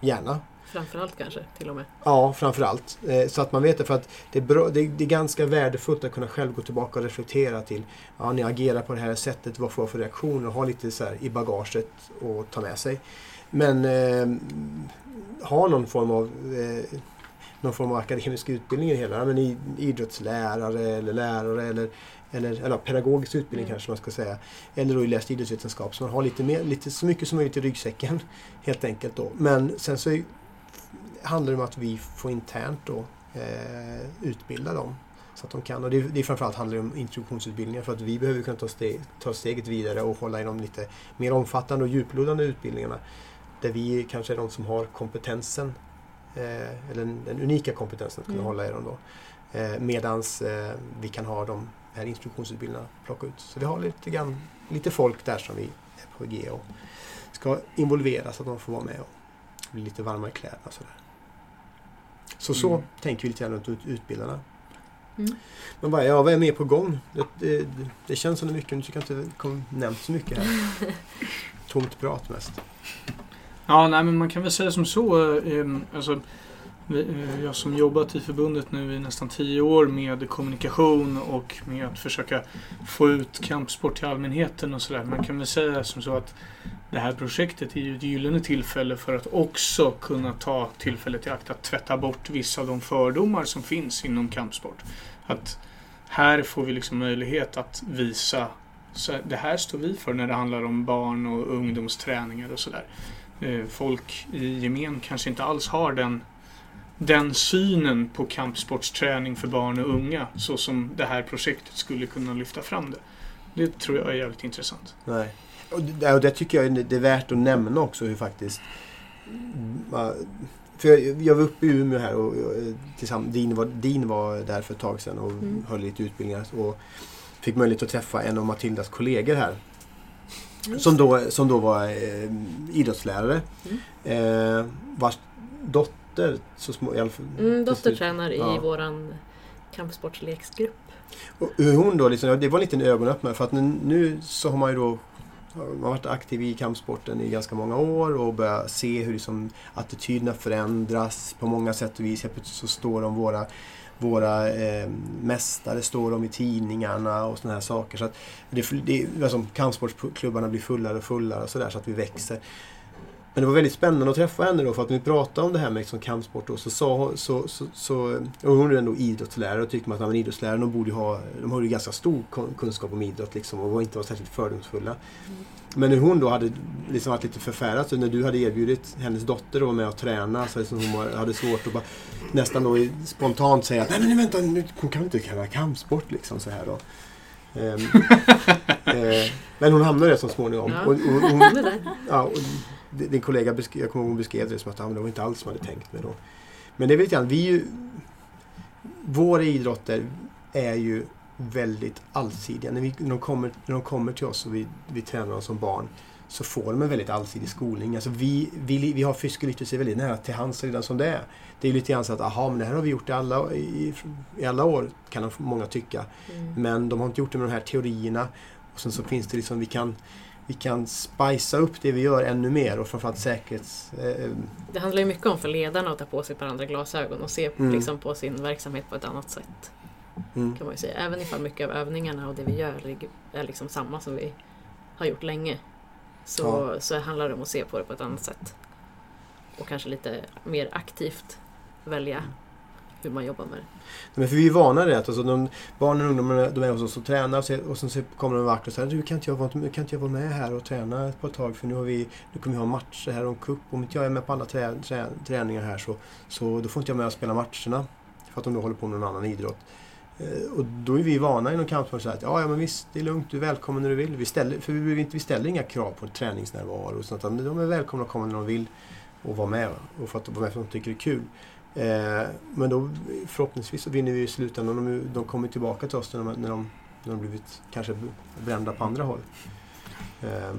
Speaker 1: Gärna.
Speaker 4: Framförallt kanske till och med.
Speaker 1: Ja, framförallt. Eh, så att man vet det. För att det är, bra, det, är, det är ganska värdefullt att kunna själv gå tillbaka och reflektera till, ja, ni agerar på det här sättet, vad får jag för reaktioner? Ha lite så här i bagaget och ta med sig. Men eh, ha någon form av eh, någon form av akademisk utbildning i det hela. Men idrottslärare eller lärare eller, eller, eller pedagogisk utbildning
Speaker 4: Mm.
Speaker 1: kanske man ska säga. Eller då läst idrottsvetenskap. Så man har lite, mer, lite så mycket som möjligt i ryggsäcken (laughs) helt enkelt. Då. Men sen så handlar det om att vi får internt då eh, utbilda dem. Så att de kan. Och det, det framförallt handlar det om introduktionsutbildningar för att vi behöver kunna ta, steg, ta steget vidare och hålla i de lite mer omfattande och djuplodande utbildningarna. Där vi kanske är de som har kompetensen eh, eller den, den unika kompetensen att kunna
Speaker 4: Mm.
Speaker 1: hålla i dem då. Eh, medans eh, vi kan ha de här instruktionsutbildningarna plocka ut. Så vi har lite, grann, lite folk där som vi är på G och ska involvera så att de får vara med och bli lite varma i kläderna och sådär. Så så
Speaker 2: Mm.
Speaker 1: tänker vi lite grann runt ut- utbildarna.
Speaker 4: Mm.
Speaker 1: Men vad, ja, vad är mer på gång? Det, det, det känns som det är mycket, nu tycker jag inte det kom nämnt så mycket här. (laughs) Tomt prat mest.
Speaker 2: Ja, nej, men man kan väl säga som så. Eh, alltså, eh, Eh, jag som jobbat i förbundet nu i nästan tio år med kommunikation och med att försöka få ut kampsport till allmänheten och sådär. Man kan väl säga som så att det här projektet är ju ett gyllene tillfälle för att också kunna ta tillfället i akt att tvätta bort vissa av de fördomar som finns inom kampsport. Att här får vi liksom möjlighet att visa så det här står vi för när det handlar om barn och ungdomsträningar och sådär. Eh, folk i gemen kanske inte alls har den, den synen på kampsportsträning för barn och unga så som det här projektet skulle kunna lyfta fram det. Det tror jag är jävligt intressant.
Speaker 1: Nej. Och det, och det tycker jag är- det är värt att nämna också hur faktiskt... För jag, jag var uppe i Umeå här och och, tillsammans, Din, var, Din var där för ett tag sedan och
Speaker 4: Mm.
Speaker 1: höll lite utbildningar. Och fick möjlighet att träffa en av Matildas kollegor här. Som då, som då var eh, idrottslärare. Eh, vars dotter så små, i alla fall,
Speaker 4: Mm, dotter tränar i
Speaker 1: Ja.
Speaker 4: våran kampsportsleksgrupp.
Speaker 1: Och hur hon då, liksom, det var en liten ögonöppnare för att nu, nu så har man ju då man har varit aktiv i kampsporten i ganska många år och börjat se hur liksom attityderna förändras på många sätt och vis. Helt plötsligt så står de våra, våra eh, mästare står de i tidningarna och sådana här saker. Så att det, det, alltså, kampsportsklubbarna blir fullare och fullare och sådär så att vi växer. Men det var väldigt spännande att träffa henne då för att när vi pratade om det här med liksom kampsport då, så sa hon, så, så, så, och hon är ändå idrottslärare och tyckte man att de borde ha, de har ju ganska stor kunskap om idrott liksom och var inte var särskilt fördomsfulla. Men när hon då hade liksom varit lite förfärad, så när du hade erbjudit hennes dotter att vara med och träna så liksom hon hade svårt att bara nästan då spontant säga att nej men vänta, nu, hon kan inte kalla kampsport liksom så här då. Ehm, (laughs) eh, men hon hamnade där så småningom.
Speaker 4: Ja.
Speaker 1: Och, och, hon,
Speaker 4: Det där.
Speaker 1: Ja, och din kollega beskrev, jag kommer ihåg hon beskrev det som att men det var inte alls som hade tänkt mig då. Men det är lite grann, vi ju... Våra idrotter är ju väldigt allsidiga. När, vi, när, de, kommer, när de kommer till oss och vi, vi tränar dem som barn så får de en väldigt allsidig skolning. Alltså vi, vi, vi har elitidrott väldigt nära till hands redan som det är. Det är lite grann så att aha, men det här har vi gjort i alla, i, i alla år, kan många tycka.
Speaker 4: Mm.
Speaker 1: Men de har inte gjort det med de här teorierna. Och sen så finns det liksom, vi kan, vi kan spicea upp det vi gör ännu mer och framförallt säkerhets... Eh,
Speaker 4: Det handlar ju mycket om för ledarna att ta på sig ett par andra glasögon och se
Speaker 1: Mm.
Speaker 4: liksom, på sin verksamhet på ett annat sätt.
Speaker 1: mm,
Speaker 4: kan man ju säga. Även ifall mycket av övningarna och det vi gör är liksom samma som vi har gjort länge. Så, så handlar det om att se på det på ett annat sätt. Och kanske lite mer aktivt välja hur man jobbar med det.
Speaker 1: Men för vi är vana vid det. Alltså de, barnen och ungdomarna de är hos oss och tränar och, så, och sen så kommer de vart och säger du kan inte, jag vara, kan inte jag vara med här och träna på ett tag för nu, har vi, nu kommer vi ha matcher här och en cup. Om inte jag är med på alla trä, trä, träningar här så, så då får inte jag med och spela matcherna. För att de då håller på med någon annan idrott. Eh, och då är vi vana inom kampsport så att ja, ja men visst, det är lugnt, du är välkommen när du vill. Vi ställer, för vi, vi ställer inga krav på träningsnärvaro och sånt. utan De är välkomna att komma när de vill och vara med. Och för att vara med för att de tycker det är kul. Eh, men då förhoppningsvis så vinner vi i slutändan. De, de kommer tillbaka till oss när de, när de, när de blivit kanske brända på andra håll. Eh,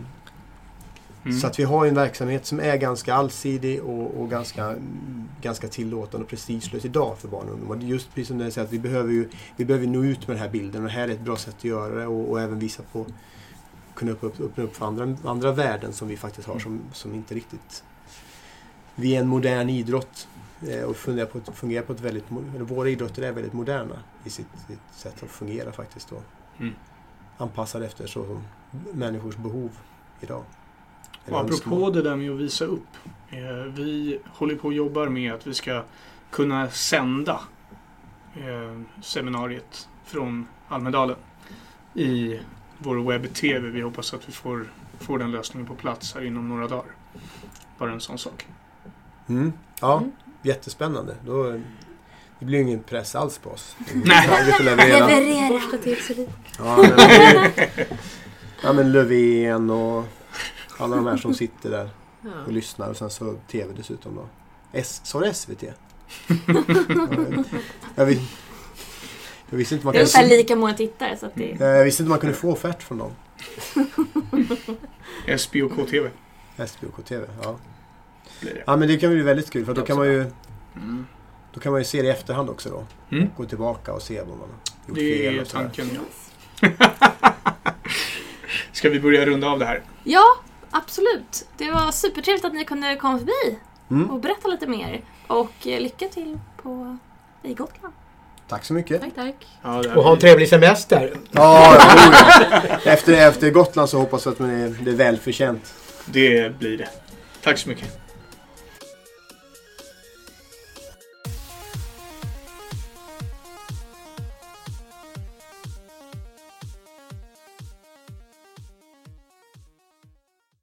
Speaker 2: Mm.
Speaker 1: Så att vi har en verksamhet som är ganska allsidig och, och ganska, ganska tillåtande och prestigelös idag för barn och ungdomar. Just precis som du säger att vi behöver ju vi behöver nå ut med den här bilden och det här är ett bra sätt att göra det och, och även visa på kunna öppna upp, öppna upp för andra, andra värden som vi faktiskt har som, som inte riktigt... Vi är en modern idrott eh, och fungerar på ett, fungerar på ett väldigt... Våra idrotter är väldigt moderna i sitt, sitt sätt att fungera faktiskt. Då.
Speaker 2: Mm.
Speaker 1: Anpassade efter så som människors behov idag. Eller
Speaker 2: Och
Speaker 1: önskemål.
Speaker 2: apropå det där med att visa upp. Eh, vi håller på och jobbar med att vi ska kunna sända eh, seminariet från Almedalen i vår webb-tv. Vi hoppas att vi får, får den lösningen på plats här inom några dagar. Bara en sån sak.
Speaker 1: Mm. Ja,
Speaker 4: Mm.
Speaker 1: jättespännande. Då, det blir ju ingen press alls på oss. (laughs)
Speaker 2: Nej.
Speaker 1: Leverera. (laughs)
Speaker 3: Leverera!
Speaker 1: Ja, men, det är ju- (laughs) ja, men Löfven och alla de här som sitter där och lyssnar och sen så TV dessutom då. S, sa du SVT? jag, vis, jag visste inte man
Speaker 3: Det är ungefär
Speaker 1: kunde,
Speaker 3: lika många tittare så att det
Speaker 1: jag visste inte man kunde få offert från dem.
Speaker 2: SBOK-TV
Speaker 1: SBOK TV, ja.
Speaker 2: Blir det.
Speaker 1: Ja men det kan bli väldigt kul för då
Speaker 4: Det
Speaker 1: kan man ju
Speaker 2: Mm.
Speaker 1: då kan man ju se det i efterhand också då.
Speaker 2: Mm.
Speaker 1: Gå tillbaka och se vad man har gjort
Speaker 2: Det
Speaker 1: fel
Speaker 2: är
Speaker 1: och sådär.
Speaker 2: tanken. Ja. (laughs) Ska vi börja runda av det här?
Speaker 3: Ja, absolut. Det var supertrevligt att ni kunde komma förbi
Speaker 1: Mm.
Speaker 3: och berätta lite mer. Och eh, lycka till på i Gotland.
Speaker 1: Tack så mycket.
Speaker 4: Tack, tack.
Speaker 2: Ja, det
Speaker 5: Och ha en trevlig semester.
Speaker 1: Ja, det. (laughs) Efter, efter Gotland så hoppas jag att det är, det är välförtjänt.
Speaker 2: Det blir det. Tack så mycket.